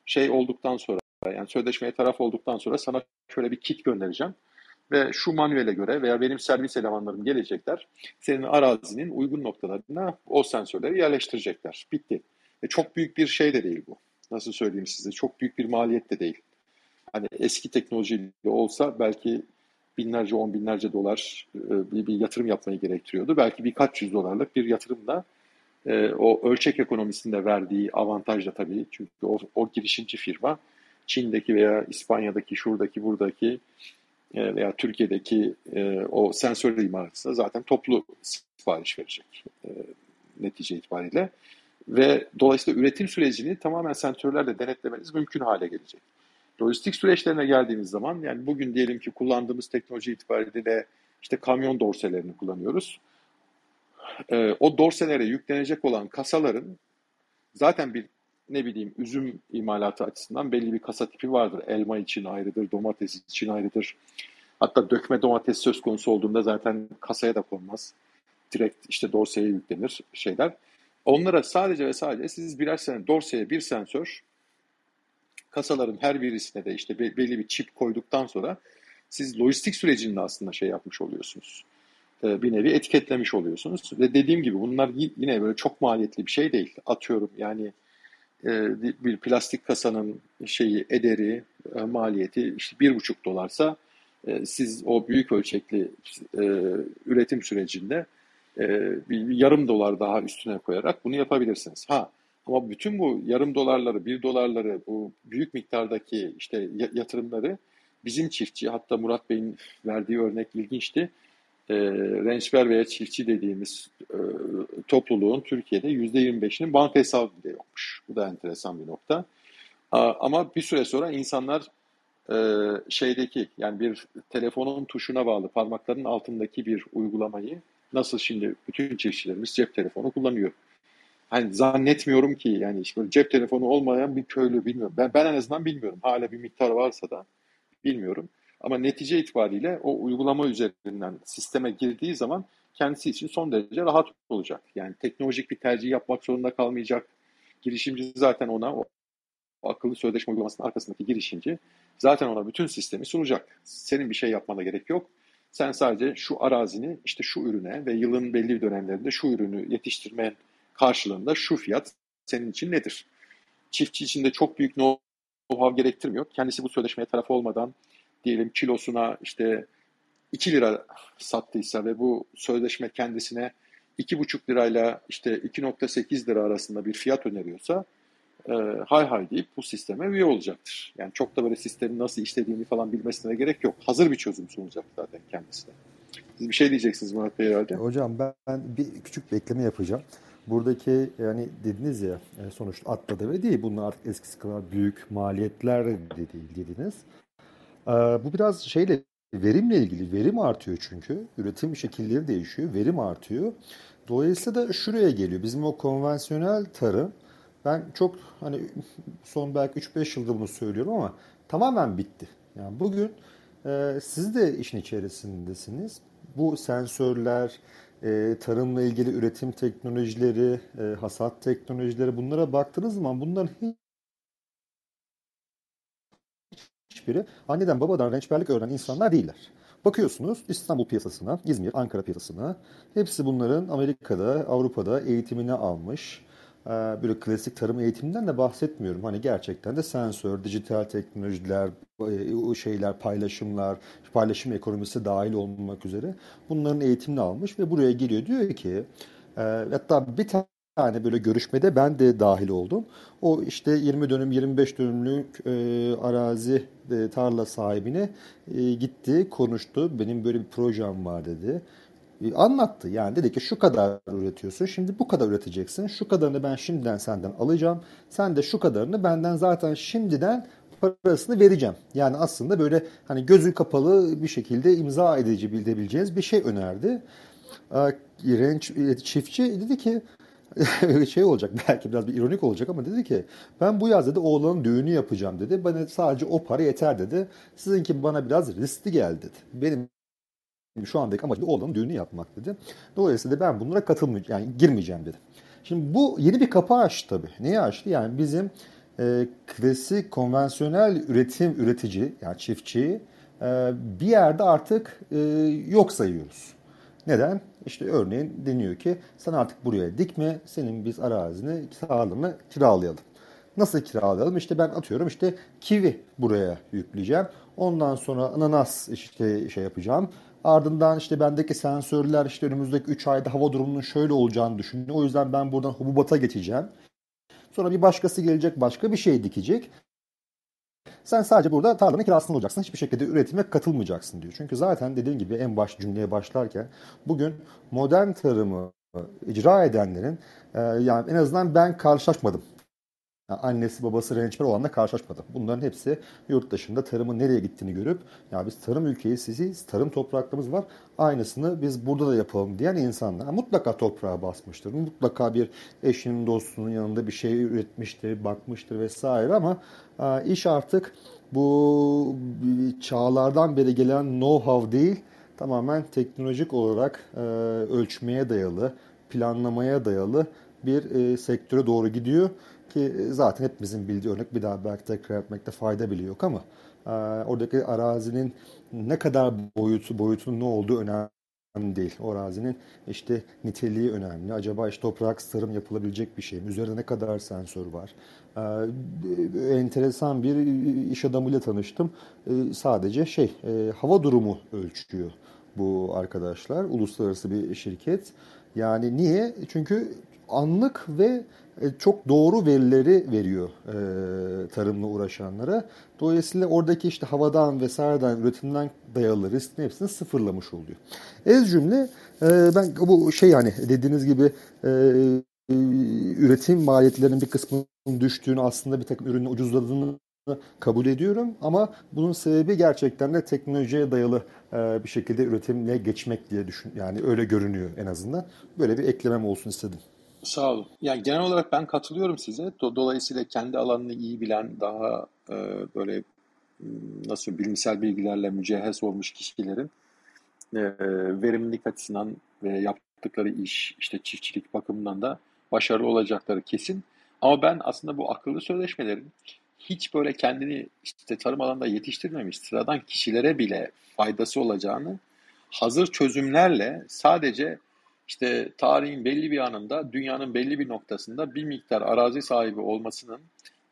şey olduktan sonra yani sözleşmeye taraf olduktan sonra sana şöyle bir kit göndereceğim ve şu manuele göre veya benim servis elemanlarım gelecekler. Senin arazinin uygun noktalarına o sensörleri yerleştirecekler. Bitti. Ve çok büyük bir şey de değil bu. Nasıl söyleyeyim size? Çok büyük bir maliyet de değil. Hani eski teknolojiyle olsa belki binlerce, on binlerce dolar e, bir, bir yatırım yapmayı gerektiriyordu. Belki birkaç yüz dolarlık bir yatırımla e, o ölçek ekonomisinde verdiği avantaj da tabii. Çünkü o, o girişimci firma Çin'deki veya İspanya'daki, şuradaki, buradaki e, veya Türkiye'deki e, o sensör imalatçısına zaten toplu sipariş verecek e, netice itibariyle. Ve dolayısıyla üretim sürecini tamamen sensörlerle denetlemeniz mümkün hale gelecek. Lojistik süreçlerine geldiğimiz zaman yani bugün diyelim ki kullandığımız teknoloji itibariyle işte kamyon dorselerini kullanıyoruz. o dorselere yüklenecek olan kasaların zaten bir ne bileyim üzüm imalatı açısından belli bir kasa tipi vardır. Elma için ayrıdır, domates için ayrıdır. Hatta dökme domates söz konusu olduğunda zaten kasaya da konmaz. Direkt işte dorseye yüklenir şeyler. Onlara sadece ve sadece siz birer sene dorseye bir sensör kasaların her birisine de işte belli bir çip koyduktan sonra siz lojistik sürecinde aslında şey yapmış oluyorsunuz. Ee, bir nevi etiketlemiş oluyorsunuz. Ve dediğim gibi bunlar yine böyle çok maliyetli bir şey değil. Atıyorum yani bir plastik kasanın şeyi ederi e, maliyeti işte bir buçuk dolarsa e, siz o büyük ölçekli üretim sürecinde bir yarım dolar daha üstüne koyarak bunu yapabilirsiniz. Ha ama bütün bu yarım dolarları, bir dolarları, bu büyük miktardaki işte yatırımları bizim çiftçi, hatta Murat Bey'in verdiği örnek ilginçti e, rençber veya çiftçi dediğimiz e, topluluğun Türkiye'de %25'inin banka hesabı bile yokmuş. Bu da enteresan bir nokta. A, ama bir süre sonra insanlar e, şeydeki yani bir telefonun tuşuna bağlı parmakların altındaki bir uygulamayı nasıl şimdi bütün çiftçilerimiz cep telefonu kullanıyor. Hani zannetmiyorum ki yani işte cep telefonu olmayan bir köylü bilmiyorum. Ben, ben en azından bilmiyorum. Hala bir miktar varsa da bilmiyorum. Ama netice itibariyle o uygulama üzerinden sisteme girdiği zaman kendisi için son derece rahat olacak. Yani teknolojik bir tercih yapmak zorunda kalmayacak. Girişimci zaten ona o akıllı sözleşme uygulamasının arkasındaki girişimci zaten ona bütün sistemi sunacak. Senin bir şey yapmana gerek yok. Sen sadece şu arazini işte şu ürüne ve yılın belli bir dönemlerinde şu ürünü yetiştirmen karşılığında şu fiyat senin için nedir? Çiftçi için de çok büyük know-how gerektirmiyor. Kendisi bu sözleşmeye taraf olmadan diyelim kilosuna işte 2 lira sattıysa ve bu sözleşme kendisine 2,5 lirayla işte 2,8 lira arasında bir fiyat öneriyorsa e, hay hay deyip bu sisteme üye olacaktır. Yani çok da böyle sistemin nasıl işlediğini falan bilmesine gerek yok. Hazır bir çözüm sunacak zaten kendisine. Siz bir şey diyeceksiniz Murat Bey herhalde.
Hocam ben bir küçük bekleme yapacağım. Buradaki yani dediniz ya e, sonuçta atla deve değil. Bunlar artık eskisi kadar büyük maliyetler de değil dediniz. Bu biraz şeyle verimle ilgili. Verim artıyor çünkü. Üretim şekilleri değişiyor. Verim artıyor. Dolayısıyla da şuraya geliyor. Bizim o konvansiyonel tarım ben çok hani son belki 3-5 yıldır bunu söylüyorum ama tamamen bitti. Yani bugün e, siz de işin içerisindesiniz. Bu sensörler, e, tarımla ilgili üretim teknolojileri, e, hasat teknolojileri bunlara baktığınız zaman bunların hiçbiri anneden babadan rençberlik öğrenen insanlar değiller. Bakıyorsunuz İstanbul piyasasına, İzmir, Ankara piyasasına. Hepsi bunların Amerika'da, Avrupa'da eğitimini almış. Ee, böyle klasik tarım eğitiminden de bahsetmiyorum. Hani gerçekten de sensör, dijital teknolojiler, e, şeyler, paylaşımlar, paylaşım ekonomisi dahil olmak üzere bunların eğitimini almış ve buraya geliyor diyor ki e, hatta bir tane tane böyle görüşmede ben de dahil oldum. O işte 20 dönüm 25 dönümlük e, arazi e, tarla sahibine e, gitti konuştu. Benim böyle bir projem var dedi. E, anlattı yani dedi ki şu kadar üretiyorsun şimdi bu kadar üreteceksin. Şu kadarını ben şimdiden senden alacağım. Sen de şu kadarını benden zaten şimdiden parasını vereceğim. Yani aslında böyle hani gözü kapalı bir şekilde imza edici bildirebileceğiniz bir şey önerdi. Renç, e, çiftçi dedi ki <laughs> şey olacak belki biraz bir ironik olacak ama dedi ki ben bu yaz dedi oğlanın düğünü yapacağım dedi. Bana sadece o para yeter dedi. Sizinki bana biraz riskli geldi dedi. Benim şu andaki amacım oğlanın düğünü yapmak dedi. Dolayısıyla ben bunlara katılmayacağım yani girmeyeceğim dedi. Şimdi bu yeni bir kapı açtı tabii. Neyi açtı? Yani bizim e, klasik konvansiyonel üretim üretici yani çiftçiyi e, bir yerde artık e, yok sayıyoruz. Neden? İşte örneğin deniyor ki sen artık buraya dikme, senin biz arazini, sağlığını kiralayalım. Nasıl kiralayalım? İşte ben atıyorum işte kivi buraya yükleyeceğim. Ondan sonra ananas işte şey yapacağım. Ardından işte bendeki sensörler işte önümüzdeki 3 ayda hava durumunun şöyle olacağını düşünüyor. O yüzden ben buradan hububata geçeceğim. Sonra bir başkası gelecek başka bir şey dikecek. Sen sadece burada tarlanın kirasını olacaksın. Hiçbir şekilde üretime katılmayacaksın diyor. Çünkü zaten dediğim gibi en baş cümleye başlarken bugün modern tarımı icra edenlerin e, yani en azından ben karşılaşmadım. Yani annesi babası rençber olanla karşılaşmadım. Bunların hepsi yurt dışında tarımın nereye gittiğini görüp ya biz tarım ülkesiyiz, tarım topraklarımız var. Aynısını biz burada da yapalım diyen insanlar. Mutlaka toprağa basmıştır. Mutlaka bir eşinin dostunun yanında bir şey üretmiştir, bakmıştır vesaire ama iş artık bu çağlardan beri gelen know-how değil, tamamen teknolojik olarak e, ölçmeye dayalı, planlamaya dayalı bir e, sektöre doğru gidiyor. Ki zaten hepimizin bildiği örnek bir daha belki tekrar etmekte fayda bile yok ama e, oradaki arazinin ne kadar boyutu, boyutunun ne olduğu önemli değil. O arazinin işte niteliği önemli. Acaba işte toprak tarım yapılabilecek bir şey mi? Üzerinde ne kadar sensör var? Ee, enteresan bir iş adamıyla tanıştım. Ee, sadece şey e, hava durumu ölçüyor bu arkadaşlar. Uluslararası bir şirket. Yani niye? Çünkü anlık ve çok doğru verileri veriyor e, tarımla uğraşanlara. Dolayısıyla oradaki işte havadan vesaireden üretimden dayalı riskin hepsini sıfırlamış oluyor. Ez cümle e, ben bu şey yani dediğiniz gibi e, e, üretim maliyetlerinin bir kısmının düştüğünü aslında bir takım ürünün ucuzladığını kabul ediyorum ama bunun sebebi gerçekten de teknolojiye dayalı e, bir şekilde üretimle geçmek diye düşün yani öyle görünüyor en azından. Böyle bir eklemem olsun istedim.
Sağ olun. Yani genel olarak ben katılıyorum size. Dolayısıyla kendi alanını iyi bilen, daha e, böyle nasıl bilimsel bilgilerle mücehhez olmuş kişilerin e, verimlilik açısından ve yaptıkları iş, işte çiftçilik bakımından da başarılı olacakları kesin. Ama ben aslında bu akıllı sözleşmelerin hiç böyle kendini işte tarım alanında yetiştirmemiş sıradan kişilere bile faydası olacağını hazır çözümlerle sadece işte tarihin belli bir anında dünyanın belli bir noktasında bir miktar arazi sahibi olmasının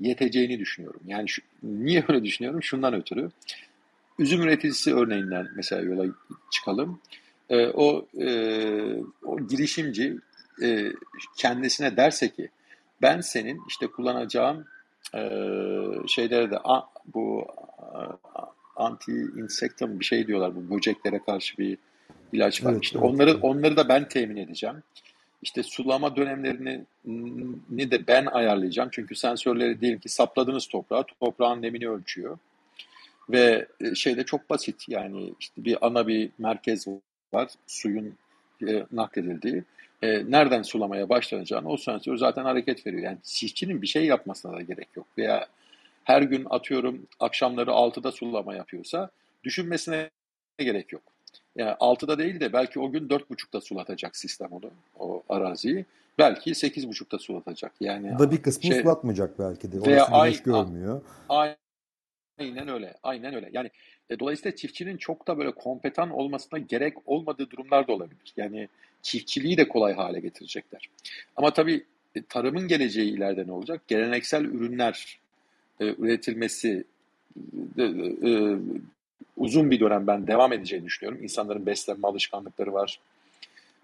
yeteceğini düşünüyorum. Yani şu, niye öyle düşünüyorum? Şundan ötürü. Üzüm üreticisi örneğinden mesela yola çıkalım. E, o, e, o girişimci e, kendisine derse ki ben senin işte kullanacağım e, şeylere de a, bu anti insektum bir şey diyorlar bu böceklere karşı bir ilaç var. Evet, işte evet, onları evet. onları da ben temin edeceğim. İşte sulama dönemlerini ni de ben ayarlayacağım. Çünkü sensörleri diyelim ki sapladığınız toprağa toprağın nemini ölçüyor. Ve şey de çok basit yani işte bir ana bir merkez var suyun e, nakledildiği e, nereden sulamaya başlanacağını o sensör zaten hareket veriyor. Yani çiftçinin bir şey yapmasına da gerek yok. Veya her gün atıyorum akşamları 6'da sulama yapıyorsa düşünmesine gerek yok. Yani 6'da değil de belki o gün 4.30'da sulatacak sistem onu, o araziyi. Belki 8.30'da sulatacak. Yani
da bir kısmı şey, sulatmayacak belki de. Veya ay, görmüyor.
Aynen öyle. Aynen öyle. Yani e, dolayısıyla çiftçinin çok da böyle kompetan olmasına gerek olmadığı durumlar da olabilir. Yani çiftçiliği de kolay hale getirecekler. Ama tabii e, tarımın geleceği ileride ne olacak? Geleneksel ürünler e, üretilmesi e, e, uzun bir dönem ben devam edeceğini düşünüyorum. İnsanların beslenme alışkanlıkları var.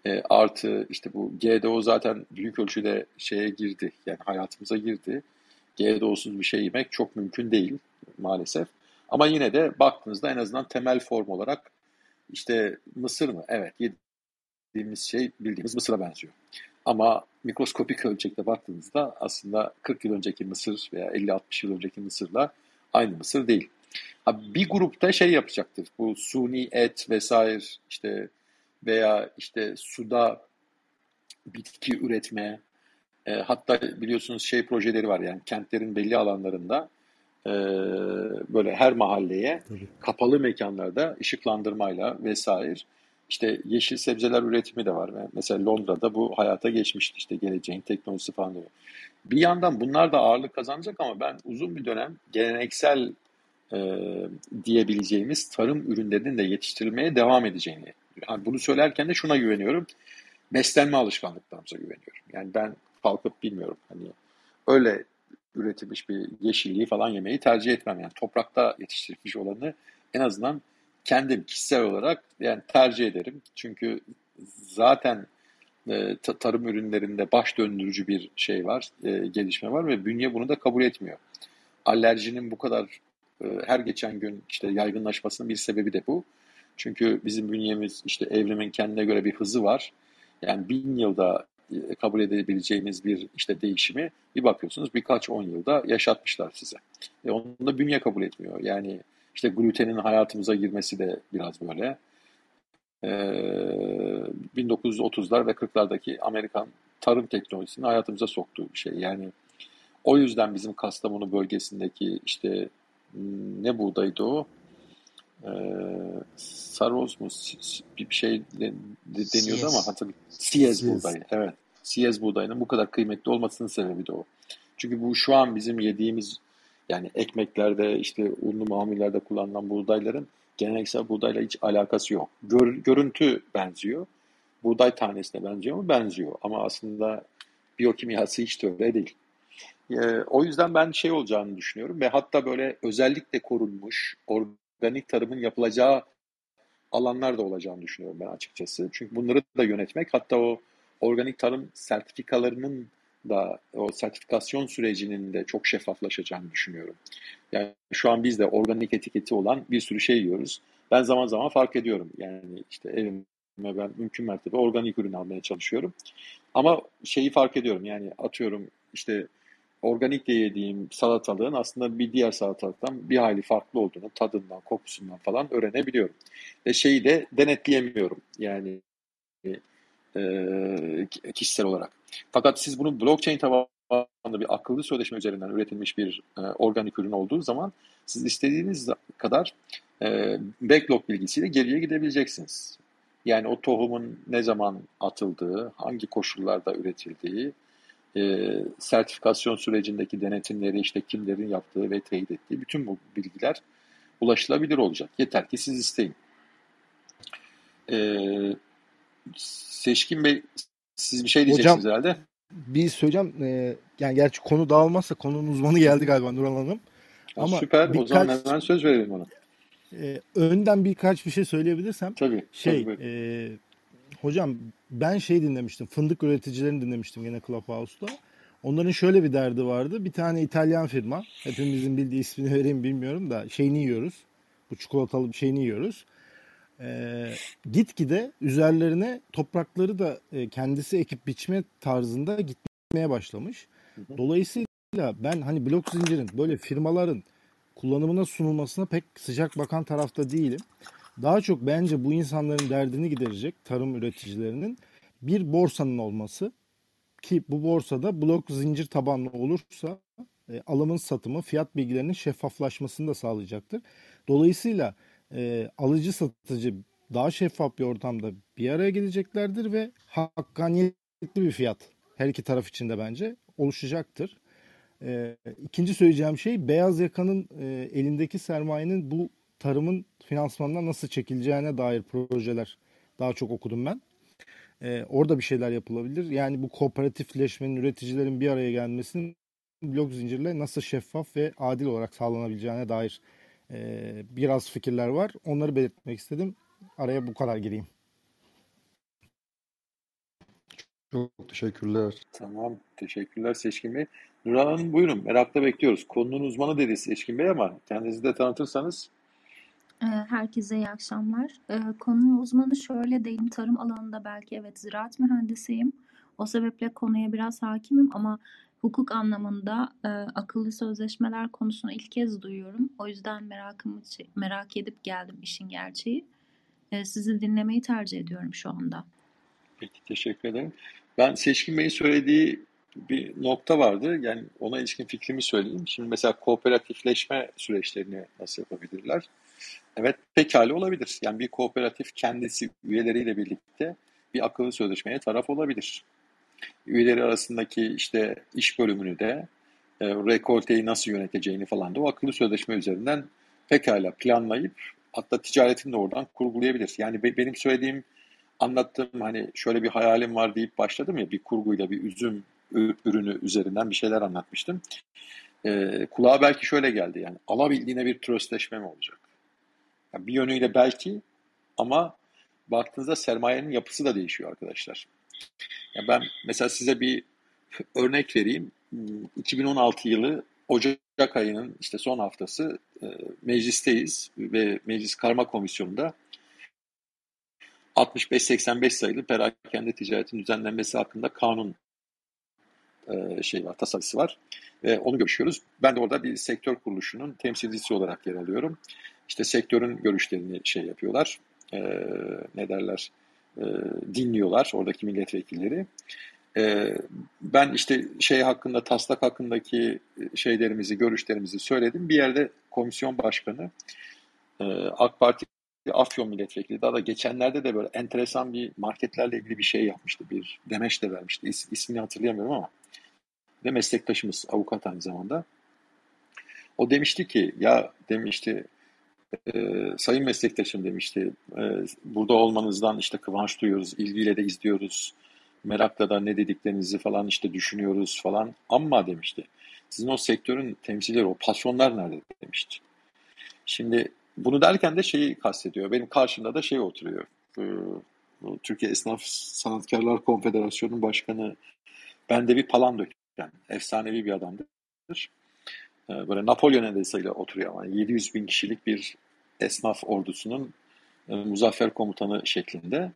E, artı işte bu GDO zaten büyük ölçüde şeye girdi. Yani hayatımıza girdi. GDO'suz bir şey yemek çok mümkün değil maalesef. Ama yine de baktığınızda en azından temel form olarak işte mısır mı? Evet yediğimiz şey bildiğimiz mısıra benziyor. Ama mikroskopik ölçekte baktığınızda aslında 40 yıl önceki mısır veya 50-60 yıl önceki mısırla aynı mısır değil. Bir grupta şey yapacaktır. Bu suni et vesaire işte veya işte suda bitki üretme e, hatta biliyorsunuz şey projeleri var yani kentlerin belli alanlarında e, böyle her mahalleye Tabii. kapalı mekanlarda ışıklandırmayla vesaire işte yeşil sebzeler üretimi de var. Mesela Londra'da bu hayata geçmişti işte geleceğin teknolojisi falan diyor. Bir yandan bunlar da ağırlık kazanacak ama ben uzun bir dönem geleneksel e, diyebileceğimiz tarım ürünlerinin de yetiştirilmeye devam edeceğini. Yani bunu söylerken de şuna güveniyorum. Beslenme alışkanlıklarımıza güveniyorum. Yani ben kalkıp bilmiyorum hani öyle üretilmiş bir yeşilliği falan yemeyi tercih etmem. Yani toprakta yetiştirilmiş olanı en azından kendim kişisel olarak yani tercih ederim. Çünkü zaten e, tarım ürünlerinde baş döndürücü bir şey var, e, gelişme var ve bünye bunu da kabul etmiyor. Alerjinin bu kadar her geçen gün işte yaygınlaşmasının bir sebebi de bu. Çünkü bizim bünyemiz işte evrimin kendine göre bir hızı var. Yani bin yılda e, kabul edebileceğimiz bir işte değişimi bir bakıyorsunuz birkaç on yılda yaşatmışlar size. E onu da bünye kabul etmiyor. Yani işte glutenin hayatımıza girmesi de biraz böyle. E, 1930'lar ve 40'lardaki Amerikan tarım teknolojisini hayatımıza soktuğu bir şey. Yani o yüzden bizim Kastamonu bölgesindeki işte ne buğdaydı o? Ee, saroz mu bir şey deniyordu ama hatırlıyorum. Siyez buğdayı. Evet. Siyez buğdayının bu kadar kıymetli olmasının sebebi de o. Çünkü bu şu an bizim yediğimiz yani ekmeklerde işte unlu mamullerde kullanılan buğdayların geleneksel buğdayla hiç alakası yok. Gör, görüntü benziyor. Buğday tanesine benziyor mu? Benziyor. Ama aslında biyokimyası hiç de öyle değil. Ee, o yüzden ben şey olacağını düşünüyorum ve hatta böyle özellikle korunmuş organik tarımın yapılacağı alanlar da olacağını düşünüyorum ben açıkçası. Çünkü bunları da yönetmek hatta o organik tarım sertifikalarının da o sertifikasyon sürecinin de çok şeffaflaşacağını düşünüyorum. Yani şu an biz de organik etiketi olan bir sürü şey yiyoruz. Ben zaman zaman fark ediyorum. Yani işte evime ben mümkün mertebe organik ürün almaya çalışıyorum. Ama şeyi fark ediyorum yani atıyorum işte organik de yediğim salatalığın aslında bir diğer salatalıktan bir hayli farklı olduğunu tadından, kokusundan falan öğrenebiliyorum. Ve şeyi de denetleyemiyorum yani e, kişisel olarak. Fakat siz bunu blockchain tabanlı bir akıllı sözleşme üzerinden üretilmiş bir e, organik ürün olduğu zaman siz istediğiniz kadar e, backlog bilgisiyle geriye gidebileceksiniz. Yani o tohumun ne zaman atıldığı, hangi koşullarda üretildiği, e, sertifikasyon sürecindeki denetimleri işte kimlerin yaptığı ve teyit ettiği bütün bu bilgiler ulaşılabilir olacak. Yeter ki siz isteyin. E, Seçkin Bey siz bir şey diyeceksiniz Hocam, herhalde.
Bir söyleyeceğim. E, yani gerçi konu dağılmazsa konunun uzmanı geldi galiba Nuran Hanım.
Ama Süper. Birkaç, o zaman hemen söz verelim ona.
E, önden birkaç bir şey söyleyebilirsem.
Tabii.
Şey, tabii. E, hocam ben şey dinlemiştim. Fındık üreticilerini dinlemiştim yine Clubhouse'da. Onların şöyle bir derdi vardı. Bir tane İtalyan firma. Hepimizin bildiği ismini <laughs> vereyim bilmiyorum da şeyini yiyoruz. Bu çikolatalı bir şeyini yiyoruz. Ee, gitgide üzerlerine toprakları da e, kendisi ekip biçme tarzında gitmeye başlamış. Dolayısıyla ben hani blok zincirin böyle firmaların kullanımına sunulmasına pek sıcak bakan tarafta değilim. Daha çok bence bu insanların derdini giderecek tarım üreticilerinin bir borsanın olması ki bu borsada blok zincir tabanlı olursa e, alımın satımı fiyat bilgilerinin şeffaflaşmasını da sağlayacaktır. Dolayısıyla e, alıcı satıcı daha şeffaf bir ortamda bir araya geleceklerdir ve hakkaniyetli bir fiyat her iki taraf için de bence oluşacaktır. E, ikinci söyleyeceğim şey beyaz yakanın e, elindeki sermayenin bu tarımın finansmanına nasıl çekileceğine dair projeler daha çok okudum ben. Ee, orada bir şeyler yapılabilir. Yani bu kooperatifleşmenin, üreticilerin bir araya gelmesinin blok zincirle nasıl şeffaf ve adil olarak sağlanabileceğine dair e, biraz fikirler var. Onları belirtmek istedim. Araya bu kadar gireyim.
Çok teşekkürler.
Tamam. Teşekkürler Seçkin Bey. Nurhan Hanım buyurun. Merakla bekliyoruz. Konunun uzmanı dedi Seçkin Bey ama kendinizi de tanıtırsanız
herkese iyi akşamlar. Ee, konunun uzmanı şöyle diyeyim, tarım alanında belki evet ziraat mühendisiyim. O sebeple konuya biraz hakimim ama hukuk anlamında e, akıllı sözleşmeler konusunu ilk kez duyuyorum. O yüzden merakımı merak edip geldim işin gerçeği. E, sizi dinlemeyi tercih ediyorum şu anda.
Peki teşekkür ederim. Ben Seçkin Bey'in söylediği bir nokta vardı. Yani ona ilişkin fikrimi söyleyeyim. Şimdi mesela kooperatifleşme süreçlerini nasıl yapabilirler? Evet pekala olabilir. Yani bir kooperatif kendisi üyeleriyle birlikte bir akıllı sözleşmeye taraf olabilir. Üyeleri arasındaki işte iş bölümünü de e, rekolteyi nasıl yöneteceğini falan da o akıllı sözleşme üzerinden pekala planlayıp hatta ticaretini de oradan kurgulayabilir. Yani be, benim söylediğim anlattığım hani şöyle bir hayalim var deyip başladım ya bir kurguyla bir üzüm ürünü üzerinden bir şeyler anlatmıştım. E, kulağa belki şöyle geldi yani alabildiğine bir tröstleşme mi olacak? Yani bir yönüyle belki ama baktığınızda sermayenin yapısı da değişiyor arkadaşlar. Yani ben mesela size bir örnek vereyim. 2016 yılı Ocak ayının işte son haftası e, meclisteyiz ve meclis karma komisyonunda 65-85 sayılı perakende ticaretin düzenlenmesi hakkında kanun e, şey var, tasarısı var. Onu görüşüyoruz. Ben de orada bir sektör kuruluşunun temsilcisi olarak yer alıyorum. İşte sektörün görüşlerini şey yapıyorlar. E, ne derler? E, dinliyorlar oradaki milletvekilleri. E, ben işte şey hakkında, taslak hakkındaki şeylerimizi, görüşlerimizi söyledim. Bir yerde komisyon başkanı e, AK Parti Afyon milletvekili daha da geçenlerde de böyle enteresan bir marketlerle ilgili bir şey yapmıştı. Bir demeç de vermişti. İs, ismini hatırlayamıyorum ama ve meslektaşımız avukat aynı zamanda. O demişti ki ya demişti e, sayın meslektaşım demişti e, burada olmanızdan işte kıvanç duyuyoruz, ilgiyle de izliyoruz. Merakla da ne dediklerinizi falan işte düşünüyoruz falan. Ama demişti sizin o sektörün temsilcileri, o patronlar nerede demişti. Şimdi bunu derken de şeyi kastediyor. Benim karşımda da şey oturuyor. Ee, Türkiye Esnaf Sanatkarlar Konfederasyonu'nun başkanı bende bir Palandök yani efsanevi bir adamdır. Ee, böyle Napolyon edesiyle oturuyor ama 700 bin kişilik bir esnaf ordusunun e, muzaffer komutanı şeklinde.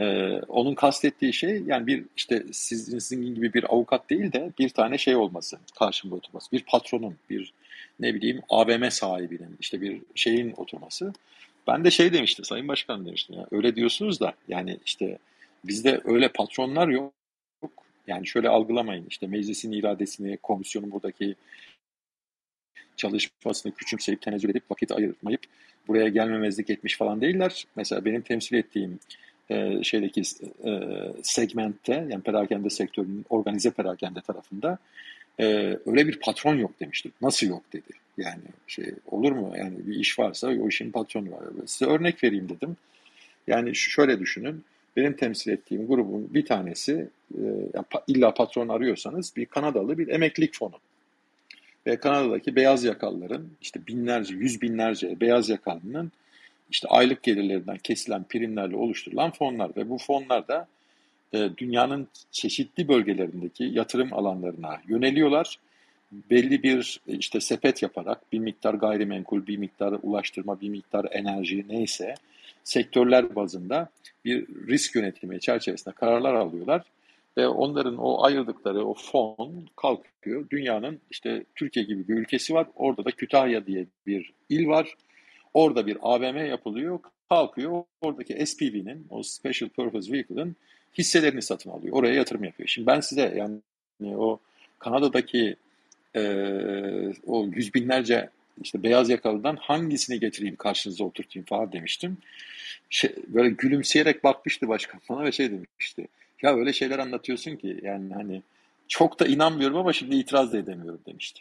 Ee, onun kastettiği şey yani bir işte sizin, sizin gibi bir avukat değil de bir tane şey olması, karşımda oturması. Bir patronun, bir ne bileyim AVM sahibinin işte bir şeyin oturması. Ben de şey demiştim Sayın Başkan demiştim ya öyle diyorsunuz da yani işte bizde öyle patronlar yok. Yani şöyle algılamayın işte meclisin iradesini, komisyonun buradaki çalışmasını küçümseyip tenezzül edip vakit ayırmayıp buraya gelmemezlik etmiş falan değiller. Mesela benim temsil ettiğim e, şeydeki e, segmentte yani perakende sektörünün organize perakende tarafında e, öyle bir patron yok demiştim. Nasıl yok dedi. Yani şey olur mu? Yani bir iş varsa o işin patronu var. Size örnek vereyim dedim. Yani şöyle düşünün. Benim temsil ettiğim grubun bir tanesi e, illa patron arıyorsanız bir Kanadalı bir emeklilik fonu. Ve Kanada'daki beyaz yakalıların işte binlerce, yüz binlerce beyaz yakalının işte aylık gelirlerinden kesilen primlerle oluşturulan fonlar ve bu fonlar da e, dünyanın çeşitli bölgelerindeki yatırım alanlarına yöneliyorlar. Belli bir işte sepet yaparak bir miktar gayrimenkul, bir miktar ulaştırma, bir miktar enerji neyse sektörler bazında bir risk yönetimi çerçevesinde kararlar alıyorlar. Ve onların o ayırdıkları o fon kalkıyor. Dünyanın işte Türkiye gibi bir ülkesi var. Orada da Kütahya diye bir il var. Orada bir AVM yapılıyor. Kalkıyor. Oradaki SPV'nin, o Special Purpose Vehicle'ın hisselerini satın alıyor. Oraya yatırım yapıyor. Şimdi ben size yani o Kanada'daki e, o yüz binlerce işte beyaz yakalıdan hangisini getireyim karşınıza oturtayım falan demiştim. Şey, böyle gülümseyerek bakmıştı başkan bana ve şey demişti. Ya öyle şeyler anlatıyorsun ki yani hani çok da inanmıyorum ama şimdi itiraz da edemiyorum demişti.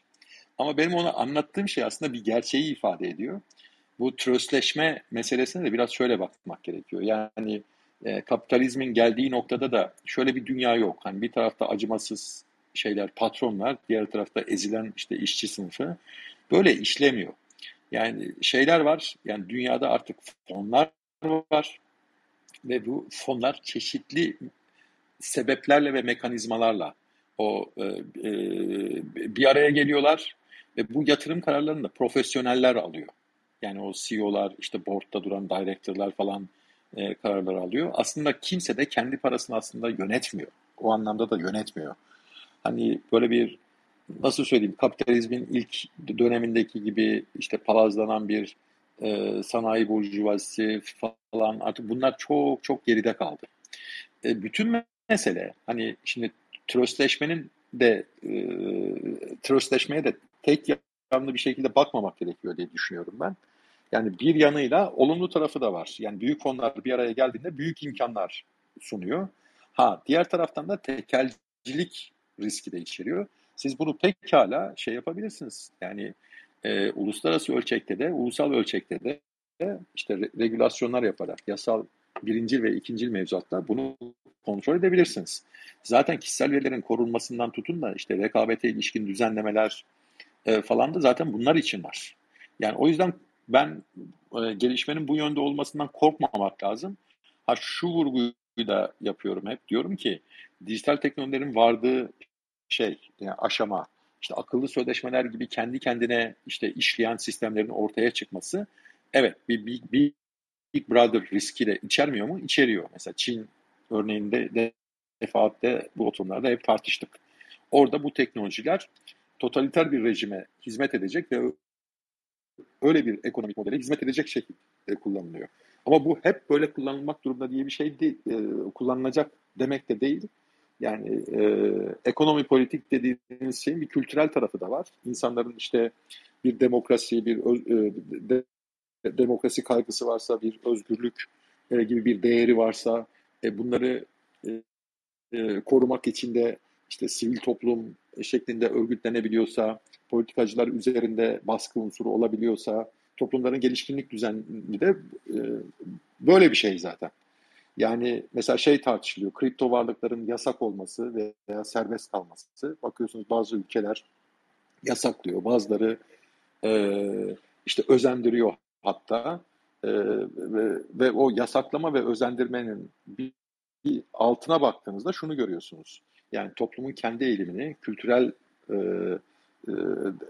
Ama benim ona anlattığım şey aslında bir gerçeği ifade ediyor. Bu tröstleşme meselesine de biraz şöyle bakmak gerekiyor. Yani e, kapitalizmin geldiği noktada da şöyle bir dünya yok. Hani bir tarafta acımasız şeyler, patronlar, diğer tarafta ezilen işte işçi sınıfı böyle işlemiyor. Yani şeyler var, yani dünyada artık fonlar var ve bu fonlar çeşitli sebeplerle ve mekanizmalarla o e, e, bir araya geliyorlar ve bu yatırım kararlarını da profesyoneller alıyor. Yani o CEO'lar, işte board'da duran director'lar falan e, kararlar alıyor. Aslında kimse de kendi parasını aslında yönetmiyor. O anlamda da yönetmiyor. Hani böyle bir nasıl söyleyeyim kapitalizmin ilk dönemindeki gibi işte palazlanan bir e, sanayi burjuvazisi falan artık bunlar çok çok geride kaldı. E, bütün mesele hani şimdi tröstleşmenin de e, tröstleşmeye de tek yanlı bir şekilde bakmamak gerekiyor diye düşünüyorum ben. Yani bir yanıyla olumlu tarafı da var. Yani büyük fonlar bir araya geldiğinde büyük imkanlar sunuyor. Ha diğer taraftan da tekelcilik riski de içeriyor. Siz bunu pekala şey yapabilirsiniz. Yani e, uluslararası ölçekte de, ulusal ölçekte de işte re- regülasyonlar yaparak, yasal birincil ve ikincil mevzuatlar bunu kontrol edebilirsiniz. Zaten kişisel verilerin korunmasından tutun da işte rekabete ilişkin düzenlemeler e, falan da zaten bunlar için var. Yani o yüzden ben e, gelişmenin bu yönde olmasından korkmamak lazım. Ha şu vurguyu da yapıyorum hep diyorum ki dijital teknolojilerin vardığı şey yani aşama işte akıllı sözleşmeler gibi kendi kendine işte işleyen sistemlerin ortaya çıkması evet bir, bir, bir Big Brother riski de içermiyor mu? İçeriyor. Mesela Çin örneğinde defaatle bu oturumlarda hep tartıştık. Orada bu teknolojiler totaliter bir rejime hizmet edecek ve öyle bir ekonomik modele hizmet edecek şekilde kullanılıyor. Ama bu hep böyle kullanılmak durumunda diye bir şey değil, e, kullanılacak demek de değil. Yani e, ekonomi politik dediğimiz şeyin bir kültürel tarafı da var. İnsanların işte bir demokrasi, bir e, de, demokrasi kaygısı varsa, bir özgürlük e, gibi bir değeri varsa, e, bunları e, e, korumak için de işte sivil toplum şeklinde örgütlenebiliyorsa, politikacılar üzerinde baskı unsuru olabiliyorsa, toplumların gelişkinlik düzeni de e, böyle bir şey zaten. Yani mesela şey tartışılıyor, kripto varlıkların yasak olması veya serbest kalması. Bakıyorsunuz bazı ülkeler yasaklıyor, bazıları e, işte özendiriyor hatta e, ve, ve o yasaklama ve özendirmenin bir, bir altına baktığınızda şunu görüyorsunuz. Yani toplumun kendi eğilimini, kültürel e,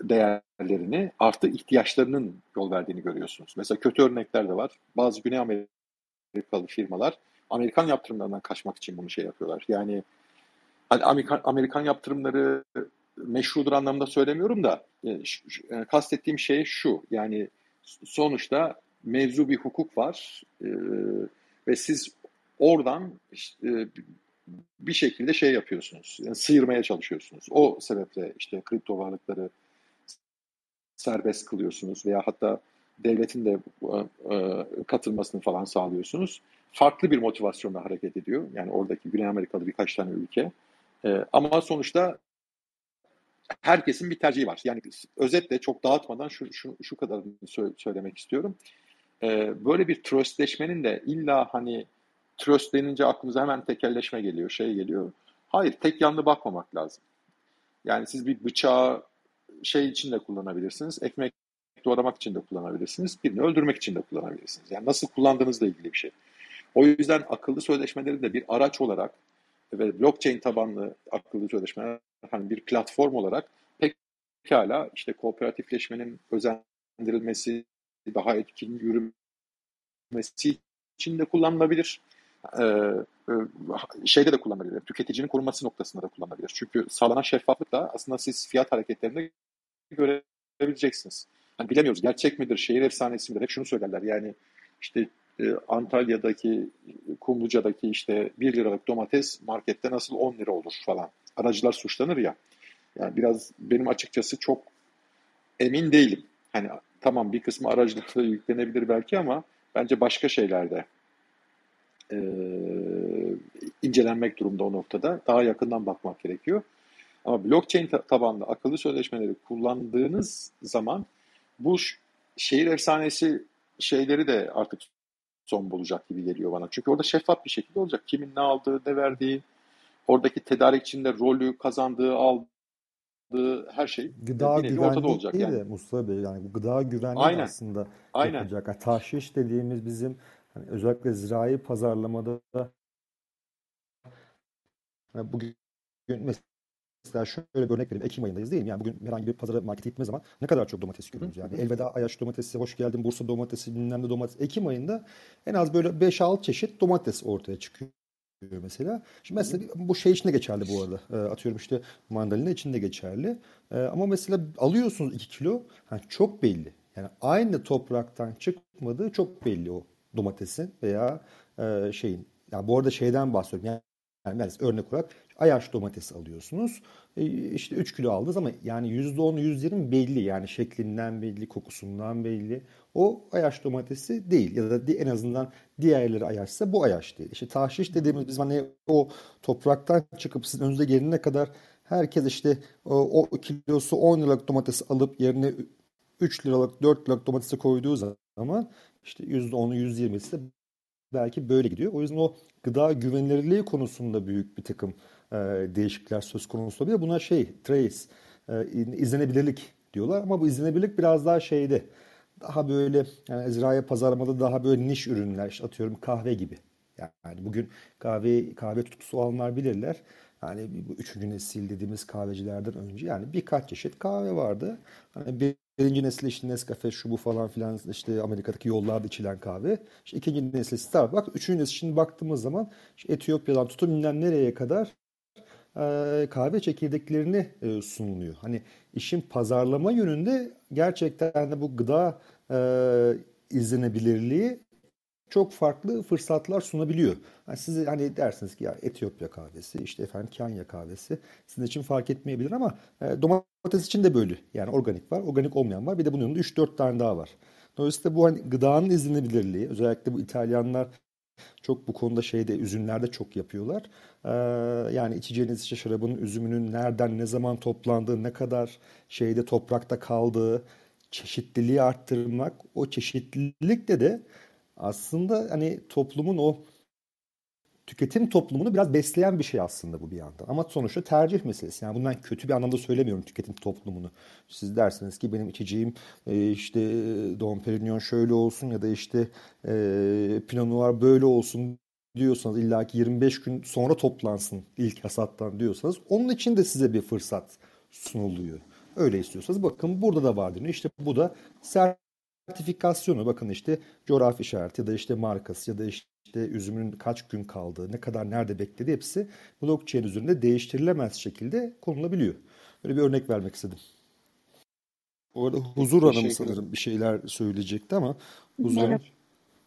değerlerini artı ihtiyaçlarının yol verdiğini görüyorsunuz. Mesela kötü örnekler de var. Bazı Güney Amerikalı firmalar Amerikan yaptırımlarından kaçmak için bunu şey yapıyorlar. Yani hani Amerikan, Amerikan yaptırımları meşrudur anlamda söylemiyorum da e, kastettiğim şey şu. Yani sonuçta mevzu bir hukuk var e, ve siz oradan işte, bir şekilde şey yapıyorsunuz. Yani sıyırmaya çalışıyorsunuz. O sebeple işte kripto varlıkları serbest kılıyorsunuz veya hatta devletin de e, katılmasını falan sağlıyorsunuz. Farklı bir motivasyonla hareket ediyor. Yani oradaki Güney Amerikalı birkaç tane ülke. E, ama sonuçta herkesin bir tercihi var. Yani özetle çok dağıtmadan şu, şu, şu kadarını söylemek istiyorum. E, böyle bir tröstleşmenin de illa hani tröst denince aklımıza hemen tekelleşme geliyor, şey geliyor. Hayır, tek yanlı bakmamak lazım. Yani siz bir bıçağı şey için de kullanabilirsiniz, ekmek doğramak için de kullanabilirsiniz, birini öldürmek için de kullanabilirsiniz. Yani nasıl kullandığınızla ilgili bir şey. O yüzden akıllı sözleşmeleri de bir araç olarak ve blockchain tabanlı akıllı sözleşmeler hani bir platform olarak pekala işte kooperatifleşmenin özendirilmesi, daha etkin yürümesi için de kullanılabilir. Ee, e, şeyde de kullanılabilir. Tüketicinin korunması noktasında da kullanılabilir. Çünkü sağlanan şeffaflıkla aslında siz fiyat hareketlerinde görebileceksiniz. Yani bilemiyoruz gerçek midir, şehir efsanesi midir? Hep şunu söylerler yani işte Antalya'daki, Kumluca'daki işte 1 liralık domates markette nasıl 10 lira olur falan. Aracılar suçlanır ya. Yani biraz benim açıkçası çok emin değilim. Hani tamam bir kısmı aracılıkla yüklenebilir belki ama bence başka şeylerde e, incelenmek durumda o noktada. Daha yakından bakmak gerekiyor. Ama blockchain tabanlı akıllı sözleşmeleri kullandığınız zaman bu şehir efsanesi şeyleri de artık son bulacak gibi geliyor bana. Çünkü orada şeffaf bir şekilde olacak. Kimin ne aldığı, ne verdiği, oradaki tedarikçinde rolü, kazandığı, aldığı her şey
gıda bir ortada olacak. Değil yani. de Mustafa Bey yani bu gıda güvenliği Aynen. aslında Aynen. yapacak. Yani tahşiş dediğimiz bizim hani özellikle zirai pazarlamada yani bugün Mesela şöyle bir örnek vereyim. Ekim ayındayız değil mi? Yani bugün herhangi bir pazara markete gittiğimiz zaman ne kadar çok domates görüyoruz. Yani elveda Ayaş domatesi, hoş geldin Bursa domatesi, bilmem ne domates. Ekim ayında en az böyle 5-6 çeşit domates ortaya çıkıyor mesela. Şimdi mesela bu şey içinde geçerli bu arada. E, atıyorum işte mandalina içinde geçerli. E, ama mesela alıyorsunuz 2 kilo. Yani çok belli. Yani aynı topraktan çıkmadığı çok belli o domatesin veya e, şeyin. Yani bu arada şeyden bahsediyorum. Yani yani örnek olarak Ayaş domatesi alıyorsunuz. E, işte 3 kilo aldınız ama yani %10, %20 belli. Yani şeklinden belli, kokusundan belli. O Ayaş domatesi değil. Ya da en azından diğerleri Ayaşsa bu Ayaş değil. İşte tahşiş dediğimiz biz hani o topraktan çıkıp sizin önünüze gelene kadar herkes işte o, o kilosu 10 liralık domatesi alıp yerine 3 liralık 4 liralık domatesi koyduğu zaman işte %10'u %20'si de belki böyle gidiyor. O yüzden o gıda güvenilirliği konusunda büyük bir takım e, değişiklikler söz konusu olabilir. Buna şey, trace, e, izlenebilirlik diyorlar ama bu izlenebilirlik biraz daha şeyde. Daha böyle yani Ezra'ya pazarlamada daha böyle niş ürünler işte atıyorum kahve gibi. Yani bugün kahve kahve tutkusu olanlar bilirler. Yani bu üçüncü nesil dediğimiz kahvecilerden önce yani birkaç çeşit kahve vardı. Hani birinci nesil işte Nescafe şu bu falan filan işte Amerika'daki yollarda içilen kahve. İşte ikinci nesil Starbucks. Üçüncü nesil şimdi baktığımız zaman işte Etiyopya'dan tutun bilmem nereye kadar e, kahve çekirdeklerini e, sunuluyor. Hani işin pazarlama yönünde gerçekten de bu gıda e, izlenebilirliği çok farklı fırsatlar sunabiliyor. Yani siz hani dersiniz ki ya Etiyopya kahvesi, işte efendim Kenya kahvesi sizin için fark etmeyebilir ama e, domates için de böyle. Yani organik var, organik olmayan var. Bir de bunun yanında 3-4 tane daha var. Dolayısıyla bu hani gıdanın izlenebilirliği, özellikle bu İtalyanlar çok bu konuda şeyde üzümlerde çok yapıyorlar. Ee, yani içeceğiniz işte şarabın üzümünün nereden ne zaman toplandığı, ne kadar şeyde toprakta kaldığı, çeşitliliği arttırmak, o çeşitlilikte de aslında hani toplumun o tüketim toplumunu biraz besleyen bir şey aslında bu bir yandan. Ama sonuçta tercih meselesi. Yani bundan kötü bir anlamda söylemiyorum tüketim toplumunu. Siz dersiniz ki benim içeceğim e, işte Dom Perignon şöyle olsun ya da işte e, Pinot Noir böyle olsun diyorsanız illaki 25 gün sonra toplansın ilk hasattan diyorsanız onun için de size bir fırsat sunuluyor. Öyle istiyorsanız bakın burada da var deniyor. İşte bu da sertifikasyonu bakın işte coğrafi işareti ya da işte markası ya da işte üzümün kaç gün kaldığı, ne kadar nerede beklediği hepsi blockchain üzerinde değiştirilemez şekilde konulabiliyor. Böyle bir örnek vermek istedim. Bu arada Huzur Hanım sanırım bir şeyler söyleyecekti ama Huzur
Merhaba.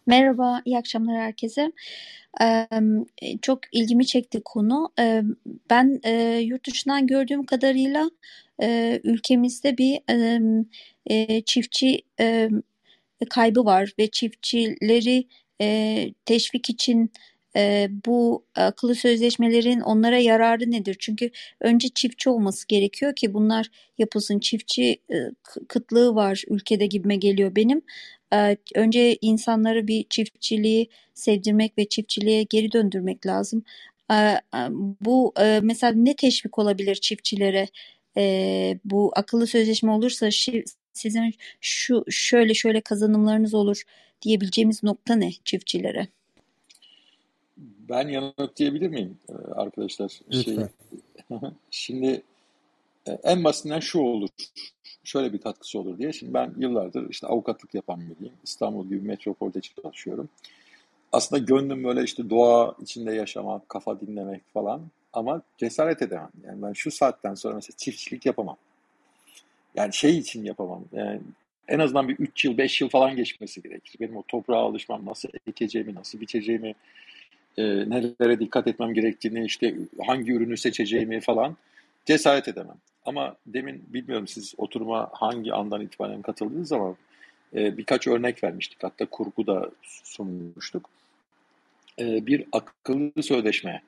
Merhaba, iyi akşamlar herkese. Ee, çok ilgimi çekti konu. Ee, ben e, yurt dışından gördüğüm kadarıyla e, ülkemizde bir e, çiftçi e, kaybı var ve çiftçileri e, teşvik için e, bu akıllı sözleşmelerin onlara yararı nedir? Çünkü önce çiftçi olması gerekiyor ki bunlar yapılsın. Çiftçi e, kıtlığı var ülkede gibime geliyor benim. E, önce insanları bir çiftçiliği sevdirmek ve çiftçiliğe geri döndürmek lazım. E, bu e, mesela ne teşvik olabilir çiftçilere? E, bu akıllı sözleşme olursa sizin şu şöyle şöyle kazanımlarınız olur diyebileceğimiz nokta ne çiftçilere?
Ben yanıtlayabilir miyim arkadaşlar? Şey, <laughs> şimdi e, en basitinden şu olur. Şöyle bir katkısı olur diye. Şimdi ben yıllardır işte avukatlık yapan biriyim. İstanbul gibi metropolde çalışıyorum. Aslında gönlüm böyle işte doğa içinde yaşamak, kafa dinlemek falan. Ama cesaret edemem. Yani ben şu saatten sonra mesela çiftçilik yapamam. Yani şey için yapamam. Yani en azından bir 3 yıl, 5 yıl falan geçmesi gerekir. Benim o toprağa alışmam, nasıl ekeceğimi, nasıl biçeceğimi, e, nelere dikkat etmem gerektiğini, işte hangi ürünü seçeceğimi falan cesaret edemem. Ama demin bilmiyorum siz oturuma hangi andan itibaren katıldınız ama e, birkaç örnek vermiştik. Hatta kurgu da sunmuştuk. E, bir akıllı sözleşme,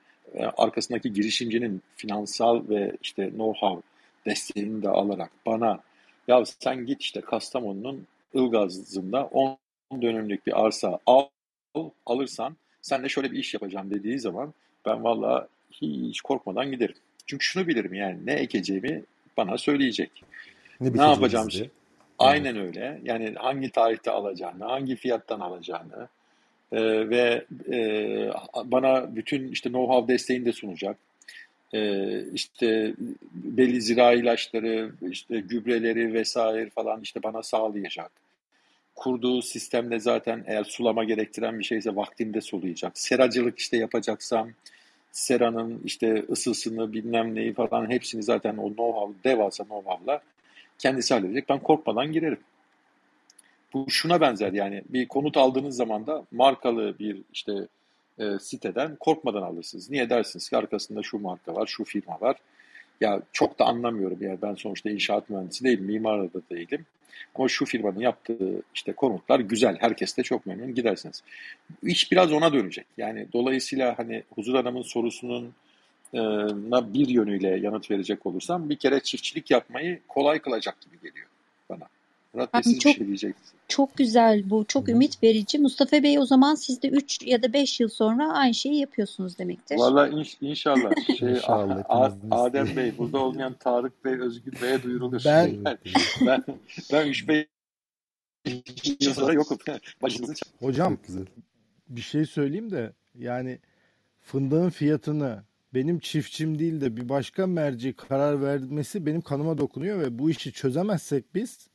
arkasındaki girişimcinin finansal ve işte know-how desteğini de alarak bana ya sen git işte Kastamonu'nun Ilgaz'ında 10 dönümlük bir arsa al, alırsan sen de şöyle bir iş yapacağım dediği zaman ben valla hiç korkmadan giderim. Çünkü şunu bilirim yani ne ekeceğimi bana söyleyecek. Ne, ne yapacağım diye. Aynen öyle. Yani hangi tarihte alacağını, hangi fiyattan alacağını e, ve e, bana bütün işte know-how desteğini de sunacak e, işte belli zira ilaçları, işte gübreleri vesaire falan işte bana sağlayacak. Kurduğu sistemde zaten eğer sulama gerektiren bir şeyse vaktinde sulayacak. Seracılık işte yapacaksam seranın işte ısısını bilmem neyi falan hepsini zaten o know-how, devasa know-how'la kendisi halledecek. Ben korkmadan girerim. Bu şuna benzer yani bir konut aldığınız zaman da markalı bir işte e, siteden korkmadan alırsınız. Niye dersiniz ki arkasında şu marka var, şu firma var. Ya çok da anlamıyorum yani ben sonuçta inşaat mühendisi değilim, mimar da değilim. Ama şu firmanın yaptığı işte konutlar güzel, herkes de çok memnun gidersiniz. İş biraz ona dönecek. Yani dolayısıyla hani Huzur Hanım'ın sorusunun na bir yönüyle yanıt verecek olursam bir kere çiftçilik yapmayı kolay kılacak gibi geliyor bana.
Murat Bey siz çok, bir şey diyeceksiniz. Çok güzel bu. Çok Hı. ümit verici. Mustafa Bey o zaman siz de 3 ya da 5 yıl sonra aynı şeyi yapıyorsunuz demektir.
Valla inş, inşallah. <laughs> Şey, inşallah Adem Bey, <laughs> burada olmayan Tarık Bey, Özgür Bey'e duyurulur.
Ben <laughs>
ben, ben 3 Bey yıl sonra yokum.
Hocam bir şey söyleyeyim de yani fındığın fiyatını benim çiftçim değil de bir başka merci karar vermesi benim kanıma dokunuyor ve bu işi çözemezsek biz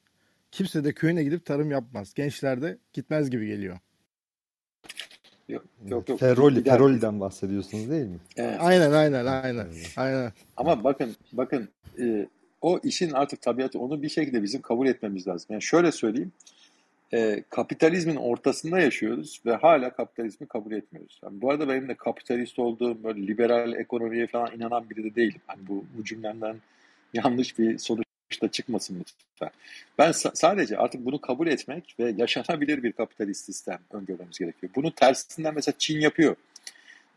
kimse de köyüne gidip tarım yapmaz. Gençler de gitmez gibi geliyor.
Yok yok. yok.
Ferroli,
Gider.
Ferroli'den bahsediyorsunuz değil mi?
Evet.
Aynen aynen aynen. Aynen.
Ama bakın bakın e, o işin artık tabiatı onu bir şekilde bizim kabul etmemiz lazım. Yani şöyle söyleyeyim. E, kapitalizmin ortasında yaşıyoruz ve hala kapitalizmi kabul etmiyoruz. Yani bu arada benim de kapitalist olduğum böyle liberal ekonomiye falan inanan biri de değilim. Hani bu, bu cümlemden <laughs> yanlış bir sonuç da çıkmasın lütfen. Ben sa- sadece artık bunu kabul etmek ve yaşanabilir bir kapitalist sistem öngörmemiz gerekiyor. Bunu tersinden mesela Çin yapıyor.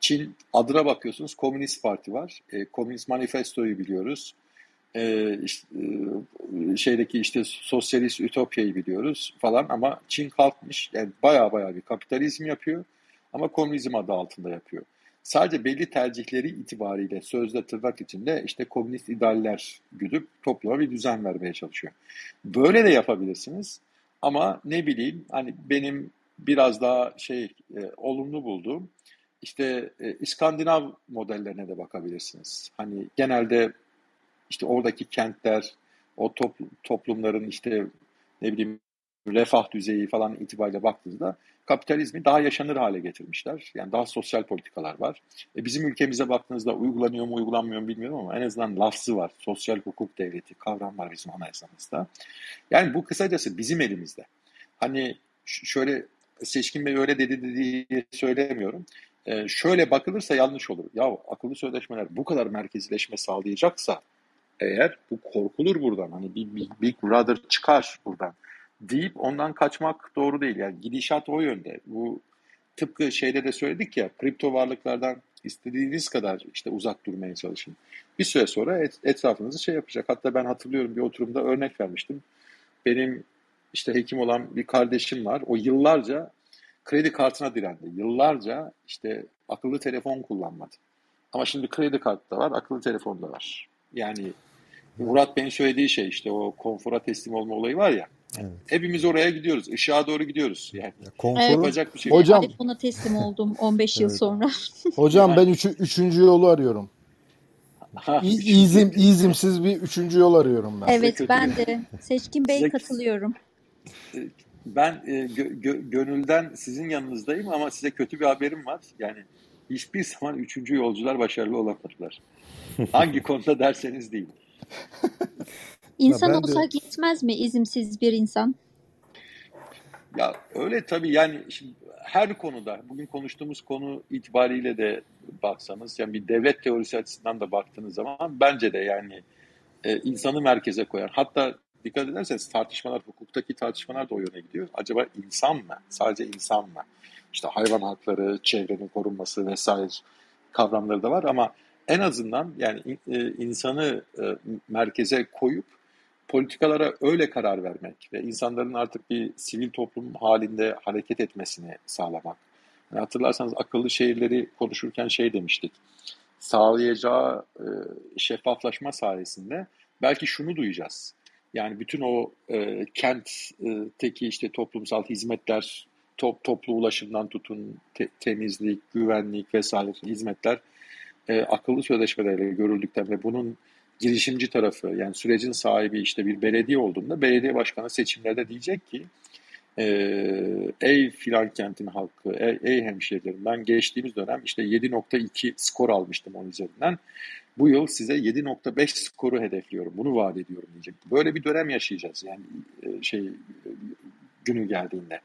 Çin adına bakıyorsunuz Komünist Parti var. E, Komünist Manifesto'yu biliyoruz. E, işte, e, şeydeki işte sosyalist ütopyayı biliyoruz falan ama Çin kalkmış. Yani baya baya bir kapitalizm yapıyor ama komünizm adı altında yapıyor. Sadece belli tercihleri itibariyle sözde tırnak içinde işte komünist idealler güdüp topluma bir düzen vermeye çalışıyor. Böyle de yapabilirsiniz ama ne bileyim hani benim biraz daha şey e, olumlu bulduğum işte e, İskandinav modellerine de bakabilirsiniz. Hani genelde işte oradaki kentler, o topl- toplumların işte ne bileyim refah düzeyi falan itibariyle baktığınızda kapitalizmi daha yaşanır hale getirmişler. Yani daha sosyal politikalar var. E bizim ülkemize baktığınızda uygulanıyor mu uygulanmıyor mu bilmiyorum ama en azından lafzı var. Sosyal hukuk devleti kavram var bizim anayasamızda. Yani bu kısacası bizim elimizde. Hani şöyle Seçkin Bey öyle dedi diye söylemiyorum. Ee, şöyle bakılırsa yanlış olur. Ya akıllı sözleşmeler bu kadar merkezileşme sağlayacaksa eğer bu korkulur buradan. Hani bir Big Brother çıkar buradan deyip ondan kaçmak doğru değil. Yani gidişat o yönde. Bu tıpkı şeyde de söyledik ya kripto varlıklardan istediğiniz kadar işte uzak durmaya çalışın. Bir süre sonra et, etrafınızı şey yapacak. Hatta ben hatırlıyorum bir oturumda örnek vermiştim. Benim işte hekim olan bir kardeşim var. O yıllarca kredi kartına direndi. Yıllarca işte akıllı telefon kullanmadı. Ama şimdi kredi kartı da var, akıllı telefon da var. Yani Murat Bey'in söylediği şey işte o konfora teslim olma olayı var ya.
Evet.
Hepimiz oraya gidiyoruz. Işığa doğru gidiyoruz. Yani
Ya konforun
Evet.
yapacak bir şey yok.
Hocam
iPhone'a teslim oldum 15 yıl sonra. <laughs>
hocam
Yani-
ben üçü, üçüncü yolu arıyorum. İzim, <laughs> izimsiz bir üçüncü yol arıyorum ben.
Evet ben de. Seçkin Bey katılıyorum.
Ben e, gö- gö- gönülden sizin yanınızdayım ama size kötü bir haberim var. Yani hiçbir zaman üçüncü yolcular başarılı olamadılar. <laughs> Hangi konuda derseniz değil.
İnsan
de-
olsak yetmez mi izimsiz bir insan?
Ya öyle tabii yani şimdi her konuda bugün konuştuğumuz konu itibariyle de baksanız yani bir devlet teorisi açısından da baktığınız zaman bence de yani e, insanı merkeze koyan hatta dikkat ederseniz tartışmalar hukuktaki tartışmalar da o yöne gidiyor. Acaba insan mı? Sadece insan mı? İşte hayvan hakları, çevrenin korunması vesaire kavramları da var ama en azından yani e, insanı e, merkeze koyup politikalara öyle karar vermek ve insanların artık bir sivil toplum halinde hareket etmesini sağlamak. Yani hatırlarsanız akıllı şehirleri konuşurken şey demiştik. Sağlayacağı e, şeffaflaşma sayesinde belki şunu duyacağız. Yani bütün o e, kentteki işte toplumsal hizmetler, top, toplu ulaşımdan tutun, te- temizlik, güvenlik vesaire hizmetler e, akıllı sözleşmelerle görüldükten ve bunun girişimci tarafı yani sürecin sahibi işte bir belediye olduğunda belediye başkanı seçimlerde diyecek ki e, ey filan kentin halkı, ey, ey hemşehrilerim ben geçtiğimiz dönem işte 7.2 skor almıştım onun üzerinden. Bu yıl size 7.5 skoru hedefliyorum. Bunu vaat ediyorum diyecek. Böyle bir dönem yaşayacağız yani e, şey günü geldiğinde.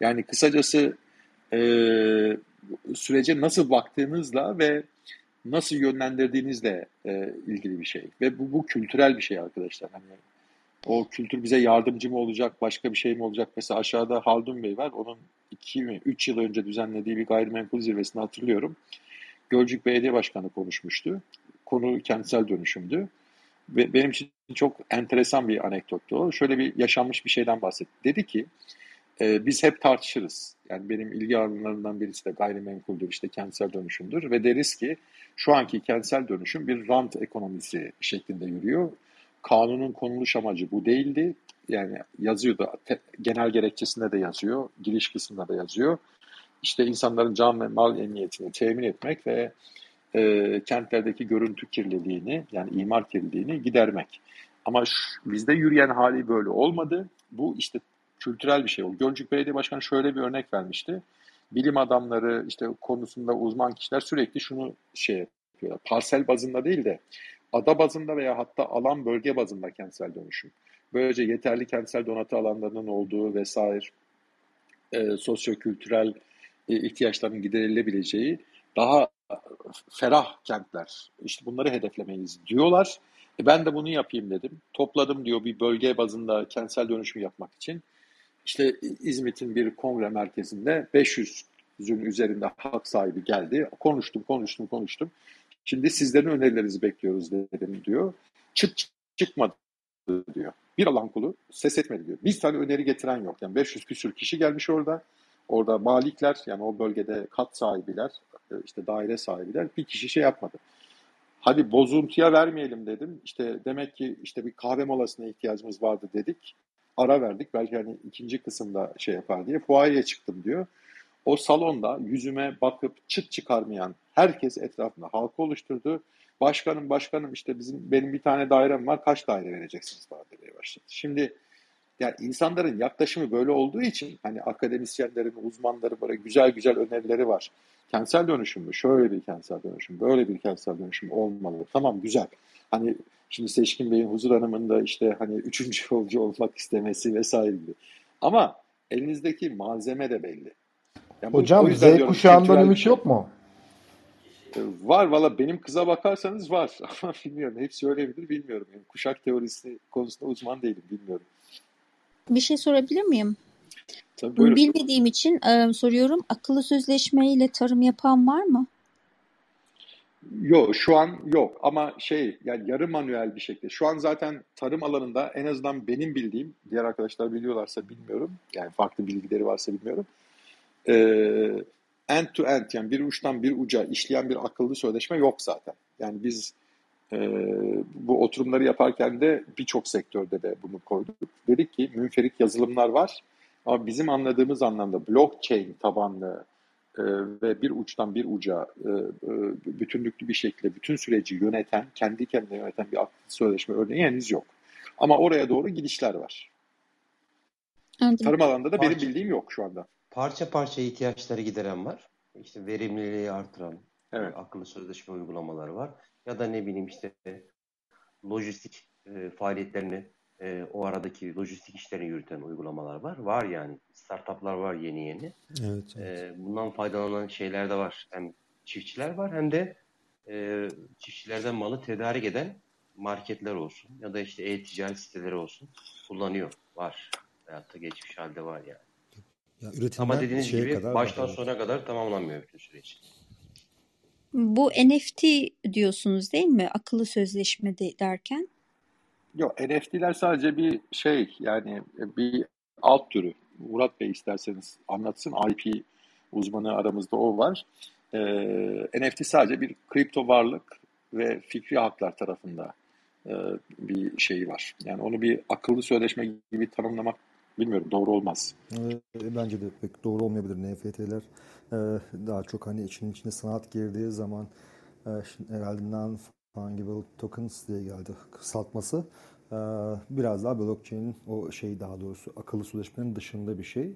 Yani kısacası e, sürece nasıl baktığınızla ve nasıl yönlendirdiğinizle e, ilgili bir şey. Ve bu, bu kültürel bir şey arkadaşlar. Hani o kültür bize yardımcı mı olacak, başka bir şey mi olacak? Mesela aşağıda Haldun Bey var. Onun 2 mi 3 yıl önce düzenlediği bir gayrimenkul zirvesini hatırlıyorum. Gölcük Belediye Başkanı konuşmuştu. Konu kentsel dönüşümdü. Ve benim için çok enteresan bir anekdottu o. Şöyle bir yaşanmış bir şeyden bahsetti. Dedi ki e, biz hep tartışırız. Yani benim ilgi alanlarından birisi de gayrimenkuldür, işte kentsel dönüşümdür ve deriz ki şu anki kentsel dönüşüm bir rant ekonomisi şeklinde yürüyor. Kanunun konuluş amacı bu değildi. Yani yazıyor da te- genel gerekçesinde de yazıyor, giriş kısmında da yazıyor. İşte insanların can ve mal emniyetini temin etmek ve e, kentlerdeki görüntü kirliliğini yani imar kirliliğini gidermek. Ama şu, bizde yürüyen hali böyle olmadı. Bu işte kültürel bir şey oldu. Gölcük Belediye Başkanı şöyle bir örnek vermişti. Bilim adamları işte konusunda uzman kişiler sürekli şunu şey yapıyorlar. Parsel bazında değil de ada bazında veya hatta alan bölge bazında kentsel dönüşüm. Böylece yeterli kentsel donatı alanlarının olduğu vesaire e, sosyo-kültürel e, ihtiyaçların giderilebileceği daha ferah kentler. İşte bunları hedeflemeyiz diyorlar. E ben de bunu yapayım dedim. Topladım diyor bir bölge bazında kentsel dönüşüm yapmak için. İşte İzmit'in bir kongre merkezinde 500'ün üzerinde hak sahibi geldi. Konuştum, konuştum, konuştum. Şimdi sizlerin önerilerinizi bekliyoruz dedim diyor. Çık çıkmadı diyor. Bir alan kulu ses etmedi diyor. Bir tane öneri getiren yok. Yani 500 küsür kişi gelmiş orada. Orada malikler yani o bölgede kat sahibiler, işte daire sahibiler bir kişi şey yapmadı. Hadi bozuntuya vermeyelim dedim. İşte demek ki işte bir kahve molasına ihtiyacımız vardı dedik. Ara verdik. Belki hani ikinci kısımda şey yapar diye. Fuayeye çıktım diyor. O salonda yüzüme bakıp çıt çıkarmayan herkes etrafında halka oluşturdu. Başkanım başkanım işte bizim benim bir tane dairem var kaç daire vereceksiniz falan demeye başladı. Şimdi yani insanların yaklaşımı böyle olduğu için hani akademisyenlerin, uzmanların böyle güzel güzel önerileri var. Kentsel dönüşüm mü? Şöyle bir kentsel dönüşüm, böyle bir kentsel dönüşüm olmalı. Tamam güzel. Hani şimdi Seçkin Bey'in Huzur Hanım'ın da işte hani üçüncü <laughs> yolcu olmak istemesi vesaire gibi. Ama elinizdeki malzeme de belli.
Yani Hocam Z kuşağından ümit şey. yok mu?
Ee, var valla benim kıza bakarsanız var <laughs> ama bilmiyorum hepsi öyle midir bilmiyorum. Yani kuşak teorisi konusunda uzman değilim bilmiyorum.
Bir şey sorabilir miyim?
Tabii buyurun.
Bilmediğim için e, soruyorum. Akıllı sözleşme ile tarım yapan var mı?
Yok şu an yok ama şey yani yarı manuel bir şekilde. Şu an zaten tarım alanında en azından benim bildiğim diğer arkadaşlar biliyorlarsa bilmiyorum. Yani farklı bilgileri varsa bilmiyorum. Ee, end to end yani bir uçtan bir uca işleyen bir akıllı sözleşme yok zaten. Yani biz e, bu oturumları yaparken de birçok sektörde de bunu koyduk. Dedik ki münferit yazılımlar var ama bizim anladığımız anlamda blockchain tabanlı e, ve bir uçtan bir uca e, e, bütünlüklü bir şekilde bütün süreci yöneten, kendi kendine yöneten bir akıllı sözleşme örneği henüz yok. Ama oraya doğru gidişler var. Anladım. Tarım alanında da benim bildiğim yok şu anda
parça parça ihtiyaçları gideren var. İşte verimliliği artıran
evet.
akıllı sözleşme uygulamaları var. Ya da ne bileyim işte lojistik e, faaliyetlerini e, o aradaki lojistik işlerini yürüten uygulamalar var. Var yani. Startuplar var yeni yeni.
Evet, evet.
E, bundan faydalanan şeyler de var. Hem çiftçiler var hem de e, çiftçilerden malı tedarik eden marketler olsun ya da işte e-ticaret siteleri olsun kullanıyor. Var. Hayatta geçmiş halde var yani.
Ya
Ama dediğiniz gibi
kadar
baştan
var.
sona kadar tamamlanmıyor bütün süreç.
Bu NFT diyorsunuz değil mi? Akıllı sözleşme de, derken.
Yok NFT'ler sadece bir şey yani bir alt türü. Murat Bey isterseniz anlatsın. IP uzmanı aramızda o var. Ee, NFT sadece bir kripto varlık ve fikri haklar tarafında e, bir şey var. Yani onu bir akıllı sözleşme gibi tanımlamak bilmiyorum doğru olmaz.
E, bence de pek doğru olmayabilir. NFT'ler e, daha çok hani için içine sanat girdiği zaman e, herhalde non-fungible tokens diye geldi kısaltması. Biraz daha blockchain'in o şey daha doğrusu akıllı sözleşmenin dışında bir şey.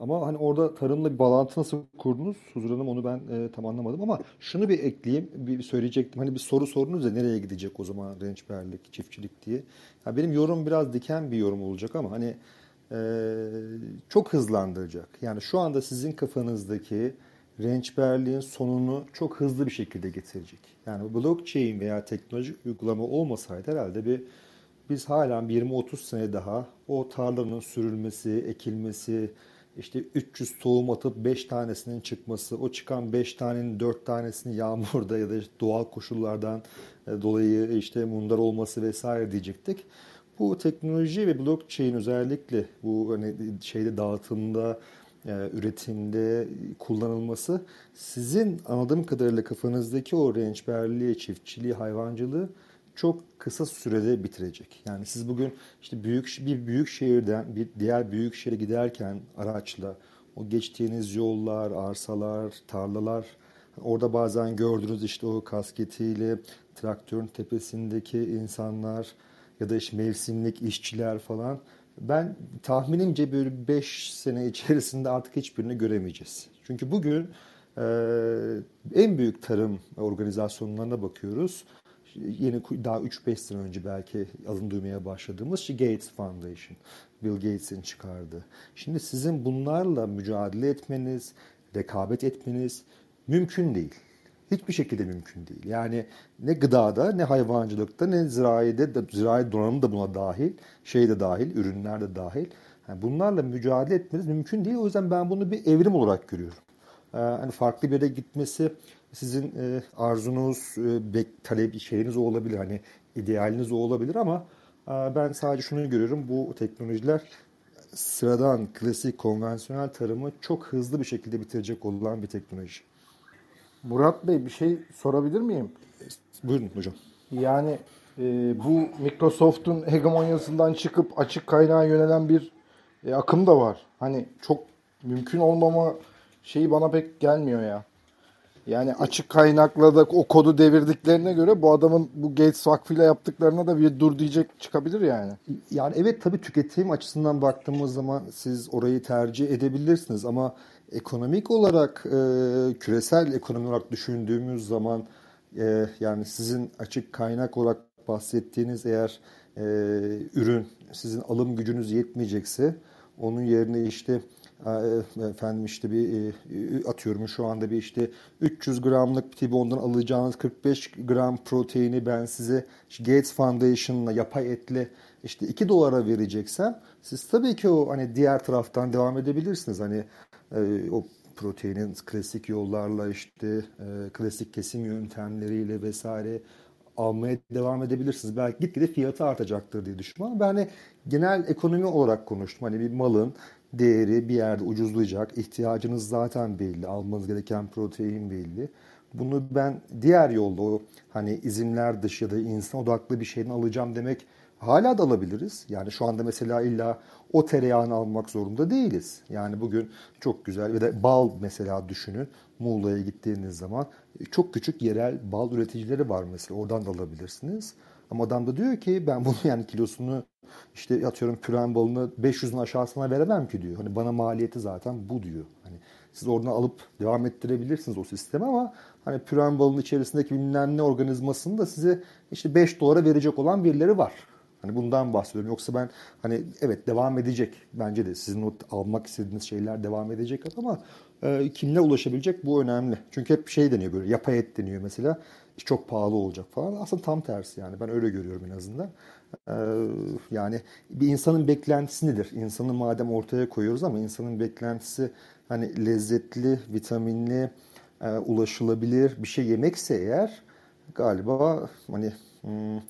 Ama hani orada tarımla bir bağlantı nasıl kurdunuz? Huzur Hanım onu ben e, tam anlamadım ama şunu bir ekleyeyim, bir söyleyecektim. Hani bir soru sordunuz ya nereye gidecek o zaman rençberlik, çiftçilik diye. Ya benim yorum biraz diken bir yorum olacak ama hani e, çok hızlandıracak. Yani şu anda sizin kafanızdaki rençberliğin sonunu çok hızlı bir şekilde getirecek. Yani blockchain veya teknolojik uygulama olmasaydı herhalde bir biz hala 20-30 sene daha o tarlanın sürülmesi, ekilmesi, işte 300 tohum atıp 5 tanesinin çıkması, o çıkan 5 tanenin 4 tanesini yağmurda ya da işte doğal koşullardan e, dolayı işte mundar olması vesaire diyecektik. Bu teknoloji ve blockchain özellikle bu hani şeyde dağıtımda, üretimde kullanılması sizin anladığım kadarıyla kafanızdaki o rençberliği, çiftçiliği, hayvancılığı çok kısa sürede bitirecek. Yani siz bugün işte büyük bir büyük şehirden bir diğer büyük şehre giderken araçla o geçtiğiniz yollar, arsalar, tarlalar Orada bazen gördünüz işte o kasketiyle traktörün tepesindeki insanlar ya da işte mevsimlik işçiler falan. Ben tahminimce böyle 5 sene içerisinde artık hiçbirini göremeyeceğiz. Çünkü bugün e, en büyük tarım organizasyonlarına bakıyoruz. Yeni daha 3-5 sene önce belki adını duymaya başladığımız şey Gates Foundation. Bill Gates'in çıkardığı. Şimdi sizin bunlarla mücadele etmeniz, rekabet etmeniz mümkün değil. Hiçbir şekilde mümkün değil. Yani ne gıdada, ne hayvancılıkta, ne ziraide, de, zirai donanım da buna dahil, şey de dahil, ürünler de dahil. Yani bunlarla mücadele etmeniz mümkün değil. O yüzden ben bunu bir evrim olarak görüyorum. Ee, hani farklı bir yere gitmesi sizin e, arzunuz, e, bek, talep, şeyiniz olabilir. Hani idealiniz olabilir ama e, ben sadece şunu görüyorum. Bu teknolojiler sıradan, klasik, konvansiyonel tarımı çok hızlı bir şekilde bitirecek olan bir teknoloji.
Murat Bey bir şey sorabilir miyim?
Buyurun hocam.
Yani e, bu Microsoft'un hegemonyasından çıkıp açık kaynağa yönelen bir e, akım da var. Hani çok mümkün olmama şeyi bana pek gelmiyor ya. Yani açık kaynakla da o kodu devirdiklerine göre bu adamın bu Gates Vakfı'yla yaptıklarına da bir dur diyecek çıkabilir yani.
Yani evet tabii tüketim açısından baktığımız zaman siz orayı tercih edebilirsiniz ama ekonomik olarak e, küresel ekonomi olarak düşündüğümüz zaman e, yani sizin açık kaynak olarak bahsettiğiniz eğer e, ürün sizin alım gücünüz yetmeyecekse onun yerine işte efendim işte bir e, atıyorum şu anda bir işte 300 gramlık T-bone'dan alacağınız 45 gram proteini ben size Gates Foundation'la yapay etle işte 2 dolara vereceksem siz tabii ki o hani diğer taraftan devam edebilirsiniz. Hani e, o proteinin klasik yollarla işte e, klasik kesim yöntemleriyle vesaire almaya devam edebilirsiniz. Belki gitgide fiyatı artacaktır diye düşünüyorum ben hani genel ekonomi olarak konuştum. Hani bir malın değeri bir yerde ucuzlayacak. İhtiyacınız zaten belli. Almanız gereken protein belli. Bunu ben diğer yolda o hani izimler dışı ya da insan odaklı bir şeyden alacağım demek hala da alabiliriz. Yani şu anda mesela illa o tereyağını almak zorunda değiliz. Yani bugün çok güzel ve de bal mesela düşünün. Muğla'ya gittiğiniz zaman çok küçük yerel bal üreticileri var mesela. Oradan da alabilirsiniz. Ama adam da diyor ki ben bunu yani kilosunu işte atıyorum püren balını 500'ün aşağısına veremem ki diyor. Hani bana maliyeti zaten bu diyor. Hani siz oradan alıp devam ettirebilirsiniz o sistemi ama hani püren balının içerisindeki bilmem ne organizmasını da size işte 5 dolara verecek olan birileri var. Hani bundan bahsediyorum. Yoksa ben hani evet devam edecek bence de sizin o almak istediğiniz şeyler devam edecek ama e, kimle ulaşabilecek bu önemli. Çünkü hep şey deniyor böyle yapay et deniyor mesela. Çok pahalı olacak falan. Aslında tam tersi yani ben öyle görüyorum en azından. E, yani bir insanın beklentisi nedir? İnsanı madem ortaya koyuyoruz ama insanın beklentisi hani lezzetli, vitaminli, e, ulaşılabilir bir şey yemekse eğer galiba hani hmm,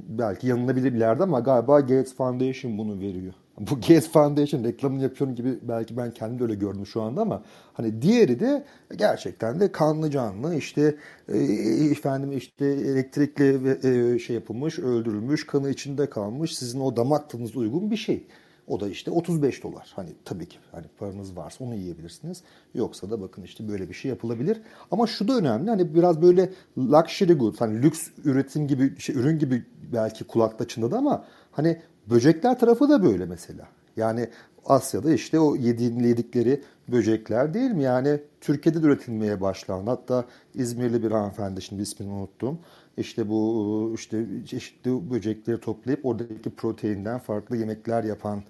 belki yanılabilirlerdi ama galiba Gates Foundation bunu veriyor. <laughs> Bu Gates Foundation reklamını yapıyorum gibi belki ben kendim de öyle gördüm şu anda ama hani diğeri de gerçekten de kanlı canlı işte e, efendim işte elektrikli e, şey yapılmış, öldürülmüş, kanı içinde kalmış, sizin o damak tadınıza uygun bir şey. O da işte 35 dolar. Hani tabii ki hani paranız varsa onu yiyebilirsiniz. Yoksa da bakın işte böyle bir şey yapılabilir. Ama şu da önemli. Hani biraz böyle luxury good, hani lüks üretim gibi şey, ürün gibi belki kulakta çınladı ama hani böcekler tarafı da böyle mesela. Yani Asya'da işte o yediğin, yedikleri böcekler değil mi? Yani Türkiye'de de üretilmeye başlandı. Hatta İzmirli bir hanımefendi şimdi ismini unuttum. İşte bu işte çeşitli böcekleri toplayıp oradaki proteinden farklı yemekler yapan,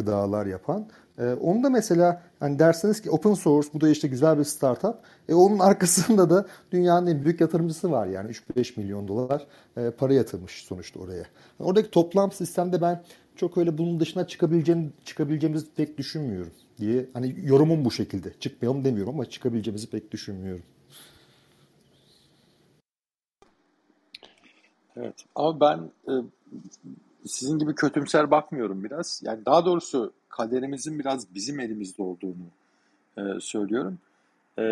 gıdalar yapan. Ee, onu da mesela hani derseniz ki open source bu da işte güzel bir startup. E, onun <laughs> arkasında da dünyanın en büyük yatırımcısı var yani 3-5 milyon dolar e, para yatırmış sonuçta oraya. Oradaki toplam sistemde ben çok öyle bunun dışına çıkabileceğini, çıkabileceğimizi pek düşünmüyorum diye. Hani yorumum bu şekilde. Çıkmayalım demiyorum ama çıkabileceğimizi pek düşünmüyorum.
Evet ama ben e, sizin gibi kötümser bakmıyorum biraz. Yani daha doğrusu kaderimizin biraz bizim elimizde olduğunu e, söylüyorum. E,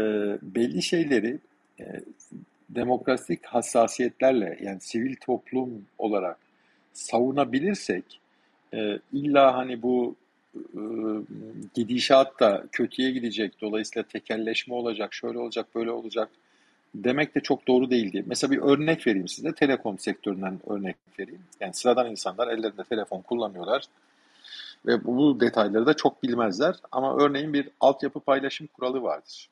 belli şeyleri e, demokratik hassasiyetlerle yani sivil toplum olarak savunabilirsek e, illa hani bu e, gidişat da kötüye gidecek. Dolayısıyla tekelleşme olacak, şöyle olacak, böyle olacak demek de çok doğru değildi. Mesela bir örnek vereyim size. Telekom sektöründen örnek vereyim. Yani sıradan insanlar ellerinde telefon kullanıyorlar. Ve bu detayları da çok bilmezler. Ama örneğin bir altyapı paylaşım kuralı vardır.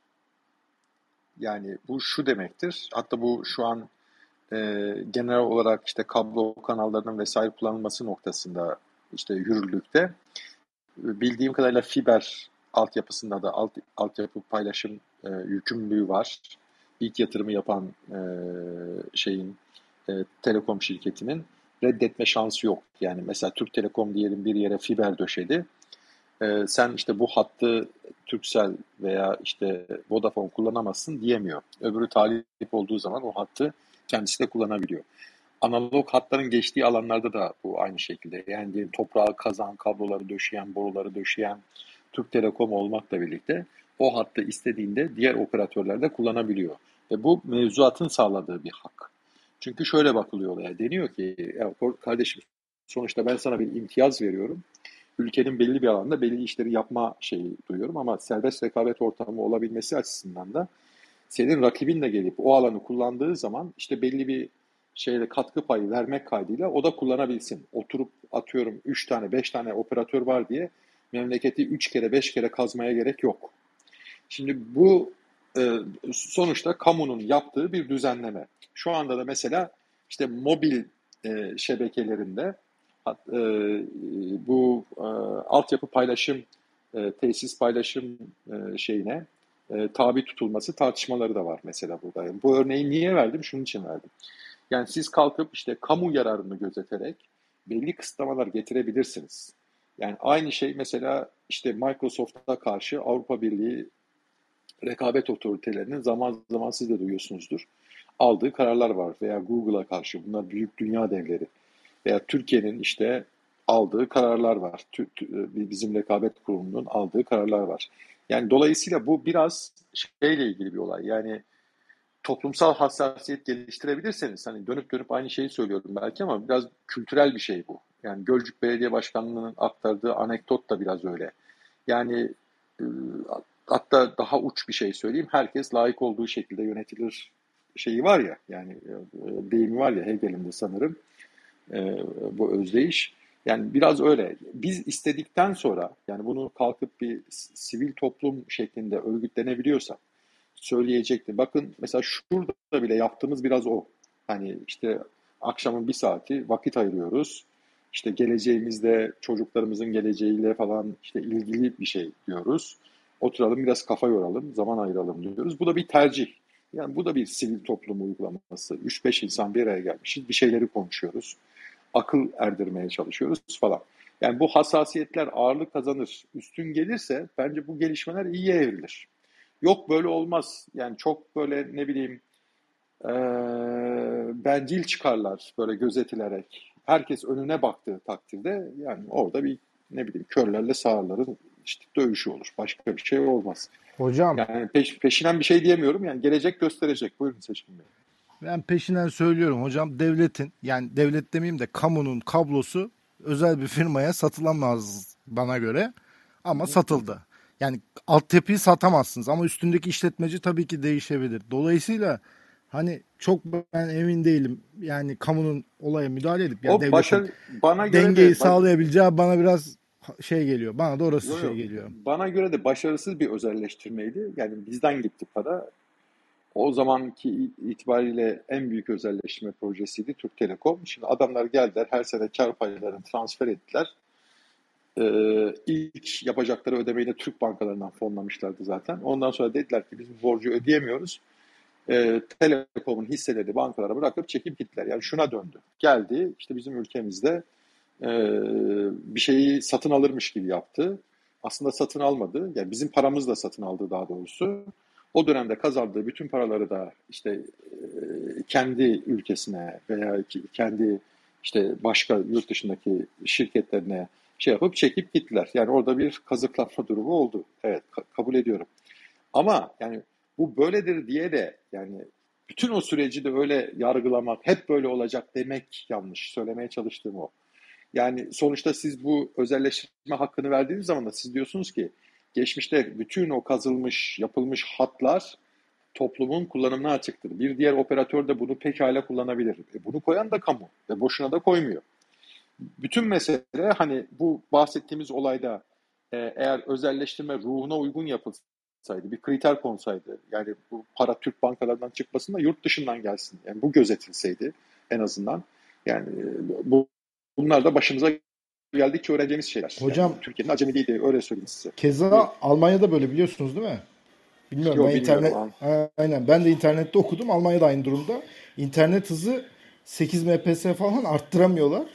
Yani bu şu demektir. Hatta bu şu an e, genel olarak işte kablo kanallarının vesaire kullanılması noktasında işte yürürlükte. Bildiğim kadarıyla fiber altyapısında da alt, altyapı paylaşım e, yükümlülüğü var. İlk yatırımı yapan e, şeyin e, telekom şirketinin reddetme şansı yok. Yani mesela Türk Telekom diyelim bir yere fiber döşedi. E, sen işte bu hattı Turkcell veya işte Vodafone kullanamazsın diyemiyor. Öbürü talip olduğu zaman o hattı kendisi de kullanabiliyor. Analog hatların geçtiği alanlarda da bu aynı şekilde. Yani diyelim toprağı kazan, kabloları döşeyen, boruları döşeyen Türk Telekom olmakla birlikte o hattı istediğinde diğer operatörler de kullanabiliyor. Ve bu mevzuatın sağladığı bir hak. Çünkü şöyle bakılıyor olaya. Deniyor ki kardeşim sonuçta ben sana bir imtiyaz veriyorum. Ülkenin belli bir alanda belli işleri yapma şeyi duyuyorum ama serbest rekabet ortamı olabilmesi açısından da senin rakibin de gelip o alanı kullandığı zaman işte belli bir şeyle katkı payı vermek kaydıyla o da kullanabilsin. Oturup atıyorum 3 tane 5 tane operatör var diye memleketi 3 kere 5 kere kazmaya gerek yok. Şimdi bu e, sonuçta kamunun yaptığı bir düzenleme. Şu anda da mesela işte mobil e, şebekelerinde e, bu e, altyapı paylaşım, e, tesis paylaşım e, şeyine e, tabi tutulması tartışmaları da var mesela burada. Yani bu örneği niye verdim? Şunun için verdim. Yani siz kalkıp işte kamu yararını gözeterek belli kısıtlamalar getirebilirsiniz. Yani aynı şey mesela işte Microsoft'a karşı Avrupa Birliği rekabet otoritelerinin zaman zaman siz de duyuyorsunuzdur. Aldığı kararlar var veya Google'a karşı bunlar büyük dünya devleri veya Türkiye'nin işte aldığı kararlar var. Bizim rekabet kurumunun aldığı kararlar var. Yani dolayısıyla bu biraz şeyle ilgili bir olay. Yani toplumsal hassasiyet geliştirebilirseniz hani dönüp dönüp aynı şeyi söylüyorum belki ama biraz kültürel bir şey bu. Yani Gölcük Belediye Başkanlığı'nın aktardığı anekdot da biraz öyle. Yani hatta daha uç bir şey söyleyeyim. Herkes layık olduğu şekilde yönetilir şeyi var ya yani e, deyimi var ya Hegel'in de sanırım e, bu özdeyiş. Yani biraz öyle. Biz istedikten sonra yani bunu kalkıp bir sivil toplum şeklinde örgütlenebiliyorsak söyleyecektim. Bakın mesela şurada bile yaptığımız biraz o. Hani işte akşamın bir saati vakit ayırıyoruz. İşte geleceğimizde çocuklarımızın geleceğiyle falan işte ilgili bir şey diyoruz. Oturalım biraz kafa yoralım, zaman ayıralım diyoruz. Bu da bir tercih. Yani bu da bir sivil toplum uygulaması. 3-5 insan bir araya gelmişiz, bir şeyleri konuşuyoruz. Akıl erdirmeye çalışıyoruz falan. Yani bu hassasiyetler ağırlık kazanır, üstün gelirse bence bu gelişmeler iyiye evrilir. Yok böyle olmaz. Yani çok böyle ne bileyim e, bencil çıkarlar böyle gözetilerek. Herkes önüne baktığı takdirde yani orada bir ne bileyim körlerle sağırların işte dövüşü olur. Başka bir şey olmaz.
Hocam.
Yani peş, peşinen bir şey diyemiyorum. Yani gelecek gösterecek. Buyurun Seçkin Bey.
Ben peşinden söylüyorum hocam devletin yani devlet demeyeyim de kamunun kablosu özel bir firmaya satılamaz bana göre ama satıldı. Yani altyapıyı satamazsınız ama üstündeki işletmeci tabii ki değişebilir. Dolayısıyla hani çok ben emin değilim. Yani kamunun olaya müdahale edip yani
o başarı, bana göre
dengeyi
de,
sağlayabileceği bana biraz şey geliyor. Bana da orası
yok,
şey geliyor.
Bana göre de başarısız bir özelleştirmeydi. Yani bizden gitti para. O zamanki itibariyle en büyük özelleştirme projesiydi Türk Telekom. Şimdi adamlar geldiler her sene kar paylarını transfer ettiler. Ee, ilk yapacakları ödemeyi de Türk bankalarından fonlamışlardı zaten. Ondan sonra dediler ki biz bu borcu ödeyemiyoruz. Ee, Telekom'un hisseleri bankalara bırakıp çekip gittiler. Yani şuna döndü. Geldi işte bizim ülkemizde e, bir şeyi satın alırmış gibi yaptı. Aslında satın almadı. Yani bizim paramızla satın aldı daha doğrusu. O dönemde kazandığı bütün paraları da işte e, kendi ülkesine veya kendi işte başka yurt dışındaki şirketlerine şey yapıp çekip gittiler. Yani orada bir kazıklanma durumu oldu. Evet kabul ediyorum. Ama yani bu böyledir diye de yani bütün o süreci de öyle yargılamak, hep böyle olacak demek yanlış. Söylemeye çalıştığım o. Yani sonuçta siz bu özelleştirme hakkını verdiğiniz zaman da siz diyorsunuz ki geçmişte bütün o kazılmış, yapılmış hatlar toplumun kullanımına açıktır. Bir diğer operatör de bunu pekala kullanabilir. E bunu koyan da kamu ve boşuna da koymuyor. Bütün mesele hani bu bahsettiğimiz olayda e, eğer özelleştirme ruhuna uygun yapılsaydı, bir kriter konsaydı, yani bu para Türk bankalarından çıkmasın da yurt dışından gelsin. Yani bu gözetilseydi en azından. Yani e, bu bunlar da başımıza geldikçe öğreneceğimiz şeyler.
Hocam
yani Türkiye'nin acemiliğiydi öyle söyleyeyim size.
Keza Almanya'da böyle biliyorsunuz değil mi? Bilmiyorum
Yok,
ben internet
abi.
aynen ben de internette okudum. Almanya'da aynı durumda. İnternet hızı 8 Mbps falan arttıramıyorlar.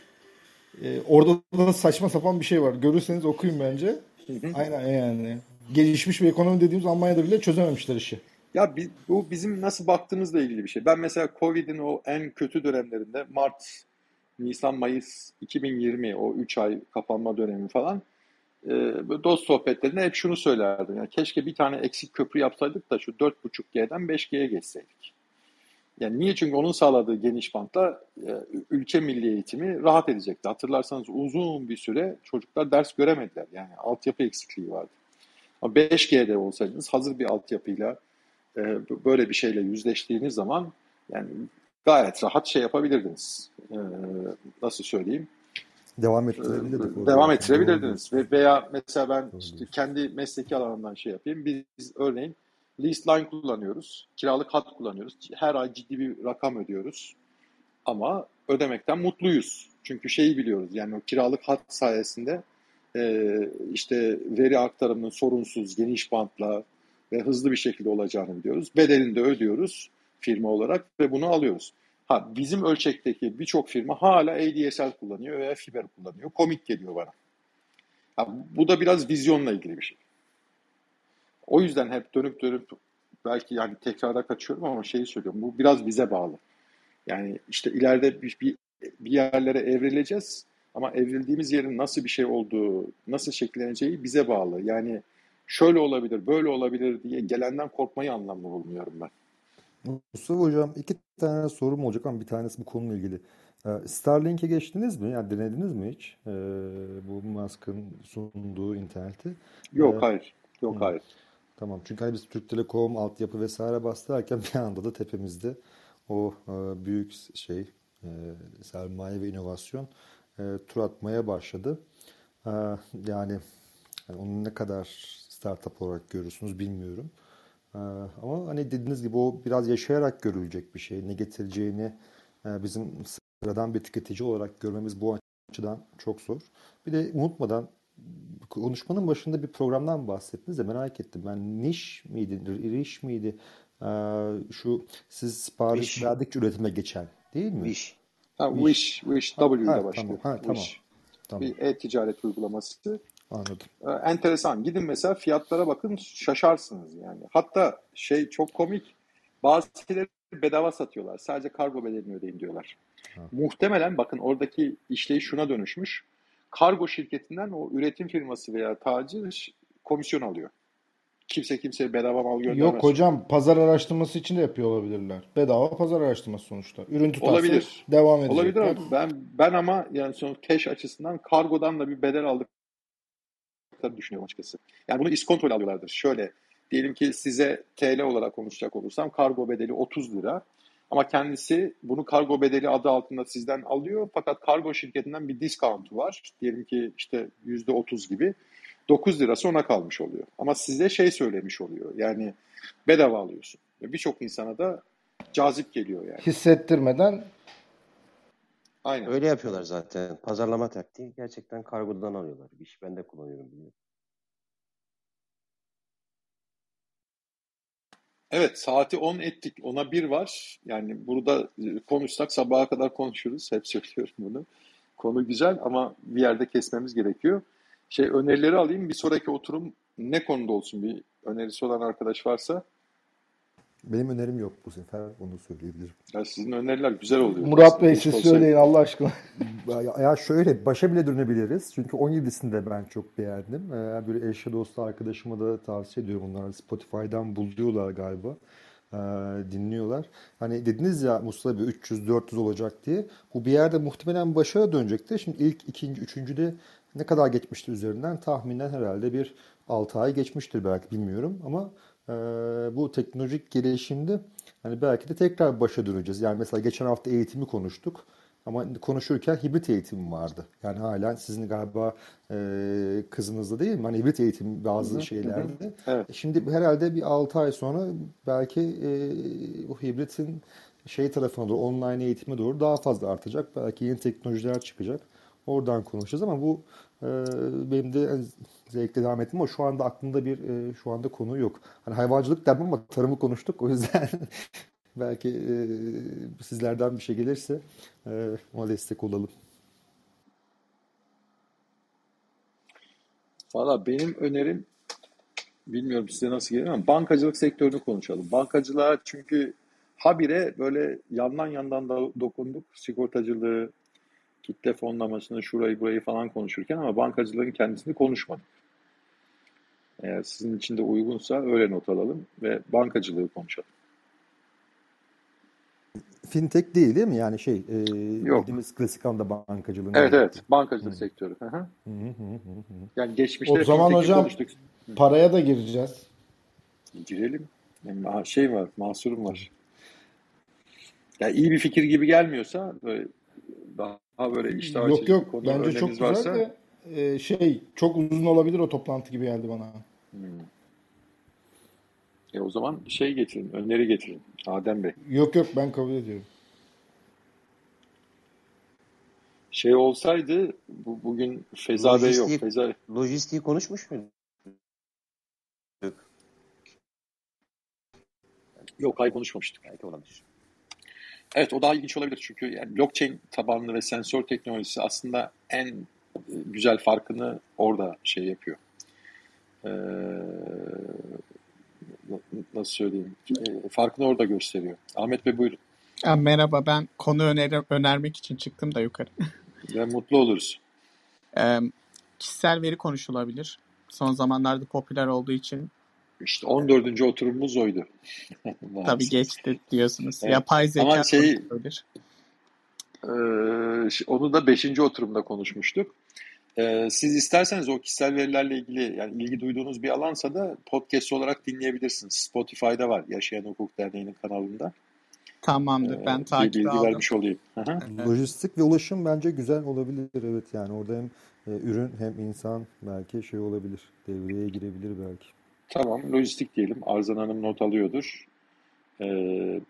Ee, orada da saçma sapan bir şey var. Görürseniz okuyun bence.
Hı hı.
Aynen yani. Gelişmiş bir ekonomi dediğimiz Almanya'da bile çözememişler işi.
Ya bu bizim nasıl baktığımızla ilgili bir şey. Ben mesela Covid'in o en kötü dönemlerinde Mart, Nisan, Mayıs 2020 o 3 ay kapanma dönemi falan e, dost sohbetlerinde hep şunu söylerdim. Yani keşke bir tane eksik köprü yapsaydık da şu 4.5G'den 5G'ye geçseydik. Yani niye? Çünkü onun sağladığı geniş bantla e, ülke milli eğitimi rahat edecekti. Hatırlarsanız uzun bir süre çocuklar ders göremediler. Yani altyapı eksikliği vardı. Ama 5G'de olsaydınız hazır bir altyapıyla e, böyle bir şeyle yüzleştiğiniz zaman yani gayet rahat şey yapabilirdiniz. E, nasıl söyleyeyim?
Devam
E,
ettirebilirdik. orada.
devam ettirebilirdiniz. Ve veya mesela ben işte kendi mesleki alanından şey yapayım. Biz örneğin lease line kullanıyoruz. Kiralık hat kullanıyoruz. Her ay ciddi bir rakam ödüyoruz. Ama ödemekten mutluyuz. Çünkü şeyi biliyoruz. Yani o kiralık hat sayesinde e, işte veri aktarımının sorunsuz, geniş bantla ve hızlı bir şekilde olacağını biliyoruz. Bedelini de ödüyoruz firma olarak ve bunu alıyoruz. Ha bizim ölçekteki birçok firma hala ADSL kullanıyor veya fiber kullanıyor. Komik geliyor bana. Ha, bu da biraz vizyonla ilgili bir şey. O yüzden hep dönüp dönüp belki yani tekrara kaçıyorum ama şeyi söylüyorum. Bu biraz bize bağlı. Yani işte ileride bir, bir, bir yerlere evrileceğiz ama evrildiğimiz yerin nasıl bir şey olduğu, nasıl şekilleneceği bize bağlı. Yani şöyle olabilir, böyle olabilir diye gelenden korkmayı anlamlı bulmuyorum ben.
Mustafa Hocam iki tane sorum olacak ama bir tanesi bu konuyla ilgili. Ee, Starlink'e geçtiniz mi? Yani denediniz mi hiç? Ee, bu Musk'ın sunduğu interneti.
Yok
Ee,
hayır, yok
hı.
hayır.
Tamam çünkü hani biz Türk Telekom altyapı vesaire bastırırken bir anda da tepemizde o e, büyük şey e, sermaye ve inovasyon e, tur atmaya başladı. E, yani, yani onu ne kadar startup olarak görürsünüz bilmiyorum. E, ama hani dediğiniz gibi o biraz yaşayarak görülecek bir şey. Ne getireceğini e, bizim sıradan bir tüketici olarak görmemiz bu açıdan çok zor. Bir de unutmadan konuşmanın başında bir programdan bahsettiniz de merak ettim. Ben niş miydi, riş miydi? Ee, şu siz sipariş
Wish.
verdikçe üretime geçen değil mi?
Wish.
Ha,
Wish.
Wish, Wish W ile başlıyor.
tamam, ha, tamam,
Wish.
tamam.
Bir e-ticaret uygulaması.
Anladım.
Ee, enteresan. Gidin mesela fiyatlara bakın şaşarsınız yani. Hatta şey çok komik. Bazıları bedava satıyorlar. Sadece kargo bedelini ödeyin diyorlar.
Ha.
Muhtemelen bakın oradaki işleyiş şuna dönüşmüş. Kargo şirketinden o üretim firması veya tacir komisyon alıyor. Kimse kimseye bedava mal göndermez.
Yok hocam pazar araştırması için de yapıyor olabilirler. Bedava pazar araştırması sonuçta. Ürün tutarsın
Olabilir.
devam
Olabilir
edecekler.
ama ben ben ama yani son cash açısından kargodan da bir bedel aldıklarını düşünüyorum açıkçası. Yani bunu iskontrol alıyorlardır. Şöyle diyelim ki size TL olarak konuşacak olursam kargo bedeli 30 lira. Ama kendisi bunu kargo bedeli adı altında sizden alıyor. Fakat kargo şirketinden bir discount'u var. Diyelim ki işte %30 gibi. 9 lirası ona kalmış oluyor. Ama size şey söylemiş oluyor. Yani bedava alıyorsun. Birçok insana da cazip geliyor yani.
Hissettirmeden
Aynen.
Öyle yapıyorlar zaten. Pazarlama taktiği gerçekten kargodan alıyorlar. Bir iş ben de kullanıyorum biliyorum.
Evet saati 10 ettik. Ona bir var. Yani burada e, konuşsak sabaha kadar konuşuruz. Hep söylüyorum bunu. Konu güzel ama bir yerde kesmemiz gerekiyor. Şey önerileri alayım. Bir sonraki oturum ne konuda olsun? Bir önerisi olan arkadaş varsa.
Benim önerim yok bu sefer onu söyleyebilirim.
Ya sizin öneriler güzel oluyor.
Murat
Aslında
Bey siz söyleyin Allah aşkına. <laughs>
Ya, şöyle başa bile dönebiliriz. Çünkü 17'sini de ben çok beğendim. Ee, böyle eşe dostu arkadaşıma da tavsiye ediyorum. Onlar Spotify'dan buluyorlar galiba. e, dinliyorlar. Hani dediniz ya Mustafa Bey 300-400 olacak diye. Bu bir yerde muhtemelen başa dönecekti. Şimdi ilk, ikinci, üçüncüde ne kadar geçmişti üzerinden tahminen herhalde bir 6 ay geçmiştir belki bilmiyorum ama e, bu teknolojik gelişimde hani belki de tekrar başa döneceğiz. Yani mesela geçen hafta eğitimi konuştuk. Ama konuşurken hibrit eğitim vardı. Yani hala sizin galiba e, kızınızda değil mi? Hani hibrit eğitim bazı
Hı
şeylerde.
hı. Evet.
Şimdi herhalde bir 6 ay sonra belki e, o hibritin şey tarafına doğru, online eğitime doğru daha fazla artacak. Belki yeni teknolojiler çıkacak. Oradan konuşacağız ama bu benim de en zevkle devam ettim ama şu anda aklımda bir e, şu anda konu yok. Hani hayvancılık derdim ama tarımı konuştuk. O yüzden <laughs> belki e, sizlerden bir şey gelirse e, ona destek olalım.
Valla benim önerim bilmiyorum size nasıl gelir ama bankacılık sektörünü konuşalım. Bankacılığa çünkü habire böyle yandan yandan da dokunduk. Sigortacılığı, kitle fonlamasını, şurayı burayı falan konuşurken ama bankacılığın kendisini konuşmadık. Eğer sizin için de uygunsa öyle not alalım ve bankacılığı konuşalım.
Fintech değil değil mi? Yani şey e,
Yok.
bildiğimiz klasik anda bankacılığın
Evet evet bankacılık
Hı.
sektörü. Hı. Yani geçmişte
O zaman hocam
konuştuk.
paraya da gireceğiz.
Girelim. Yani ha- şey var, mahsurum var. Ya iyi bir fikir gibi gelmiyorsa böyle daha böyle iştah
Yok yok
konu
bence çok güzel
varsa
de e, şey çok uzun olabilir o toplantı gibi geldi bana.
hmm. E o zaman şey getirin, öneri getirin. Adem Bey.
Yok yok ben kabul ediyorum.
Şey olsaydı bu, bugün Feza Bey yok.
Lojistik,
Feza
lojistiği konuşmuş muyduk?
yok hayır konuşmamıştık.
Belki olabilir.
Evet o daha ilginç olabilir çünkü yani blockchain tabanlı ve sensör teknolojisi aslında en e, güzel farkını orada şey yapıyor. Ee, nasıl söyleyeyim? Ee, farkını orada gösteriyor. Ahmet Bey buyurun.
Ya, merhaba ben konu öneri, önermek için çıktım da yukarı. <laughs>
Ve mutlu oluruz.
Ee, kişisel veri konuşulabilir. Son zamanlarda popüler olduğu için
İşte 14. oturumumuz oydu. <laughs>
tabii geçti diyorsunuz.
Evet.
Yapay
Ama
zeka
şey
konuşulabilir.
e, onu da 5. oturumda konuşmuştuk. E, siz isterseniz o kişisel verilerle ilgili yani ilgi duyduğunuz bir alansa da podcast olarak dinleyebilirsiniz. Spotify'da var Yaşayan Hukuk Derneği'nin kanalında.
Tamamdır.
E,
Ben takibe
bilgi
aldım.
vermiş olayım.
Evet.
Lojistik ve ulaşım bence güzel olabilir. Evet yani orada hem e, ürün hem insan belki şey olabilir. Devreye girebilir belki.
Tamam, lojistik diyelim. Arzan Hanım not alıyordur. E,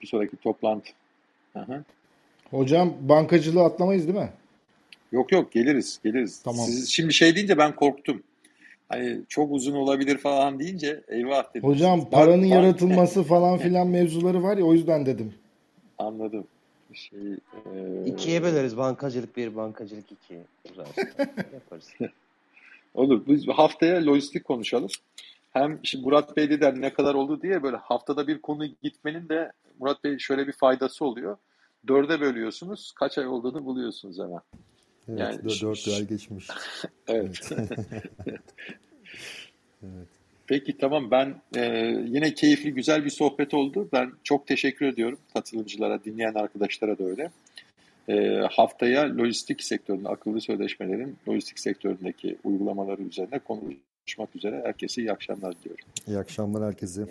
bir sonraki toplantı. Hı hı.
Hocam bankacılığı atlamayız değil mi?
Yok yok geliriz geliriz.
Tamam.
Siz şimdi şey deyince ben korktum. Hani çok uzun olabilir falan deyince eyvah dedim.
Hocam paranın
bank
yaratılması <laughs> falan filan mevzuları var ya o yüzden dedim.
anladım. Şey, e,
İkiye böleriz. Bankacılık bir, bankacılık iki. <laughs> Yaparız.
olur. Biz haftaya lojistik konuşalım. Hem şimdi Murat Bey de der ne kadar oldu diye böyle haftada bir konu gitmenin de Murat Bey şöyle bir faydası oluyor. Dörde bölüyorsunuz. Kaç ay olduğunu buluyorsunuz hemen.
Evet,
Yani
dört
ş-
ay geçmiş. <laughs>
evet. <laughs>
Evet. Evet.
Peki tamam ben e, yine keyifli güzel bir sohbet oldu. Ben çok teşekkür ediyorum katılımcılara, dinleyen arkadaşlara da öyle. E, haftaya lojistik sektöründe akıllı sözleşmelerin lojistik sektöründeki uygulamaları üzerine konuşmak üzere herkese iyi akşamlar diliyorum.
İyi akşamlar herkese.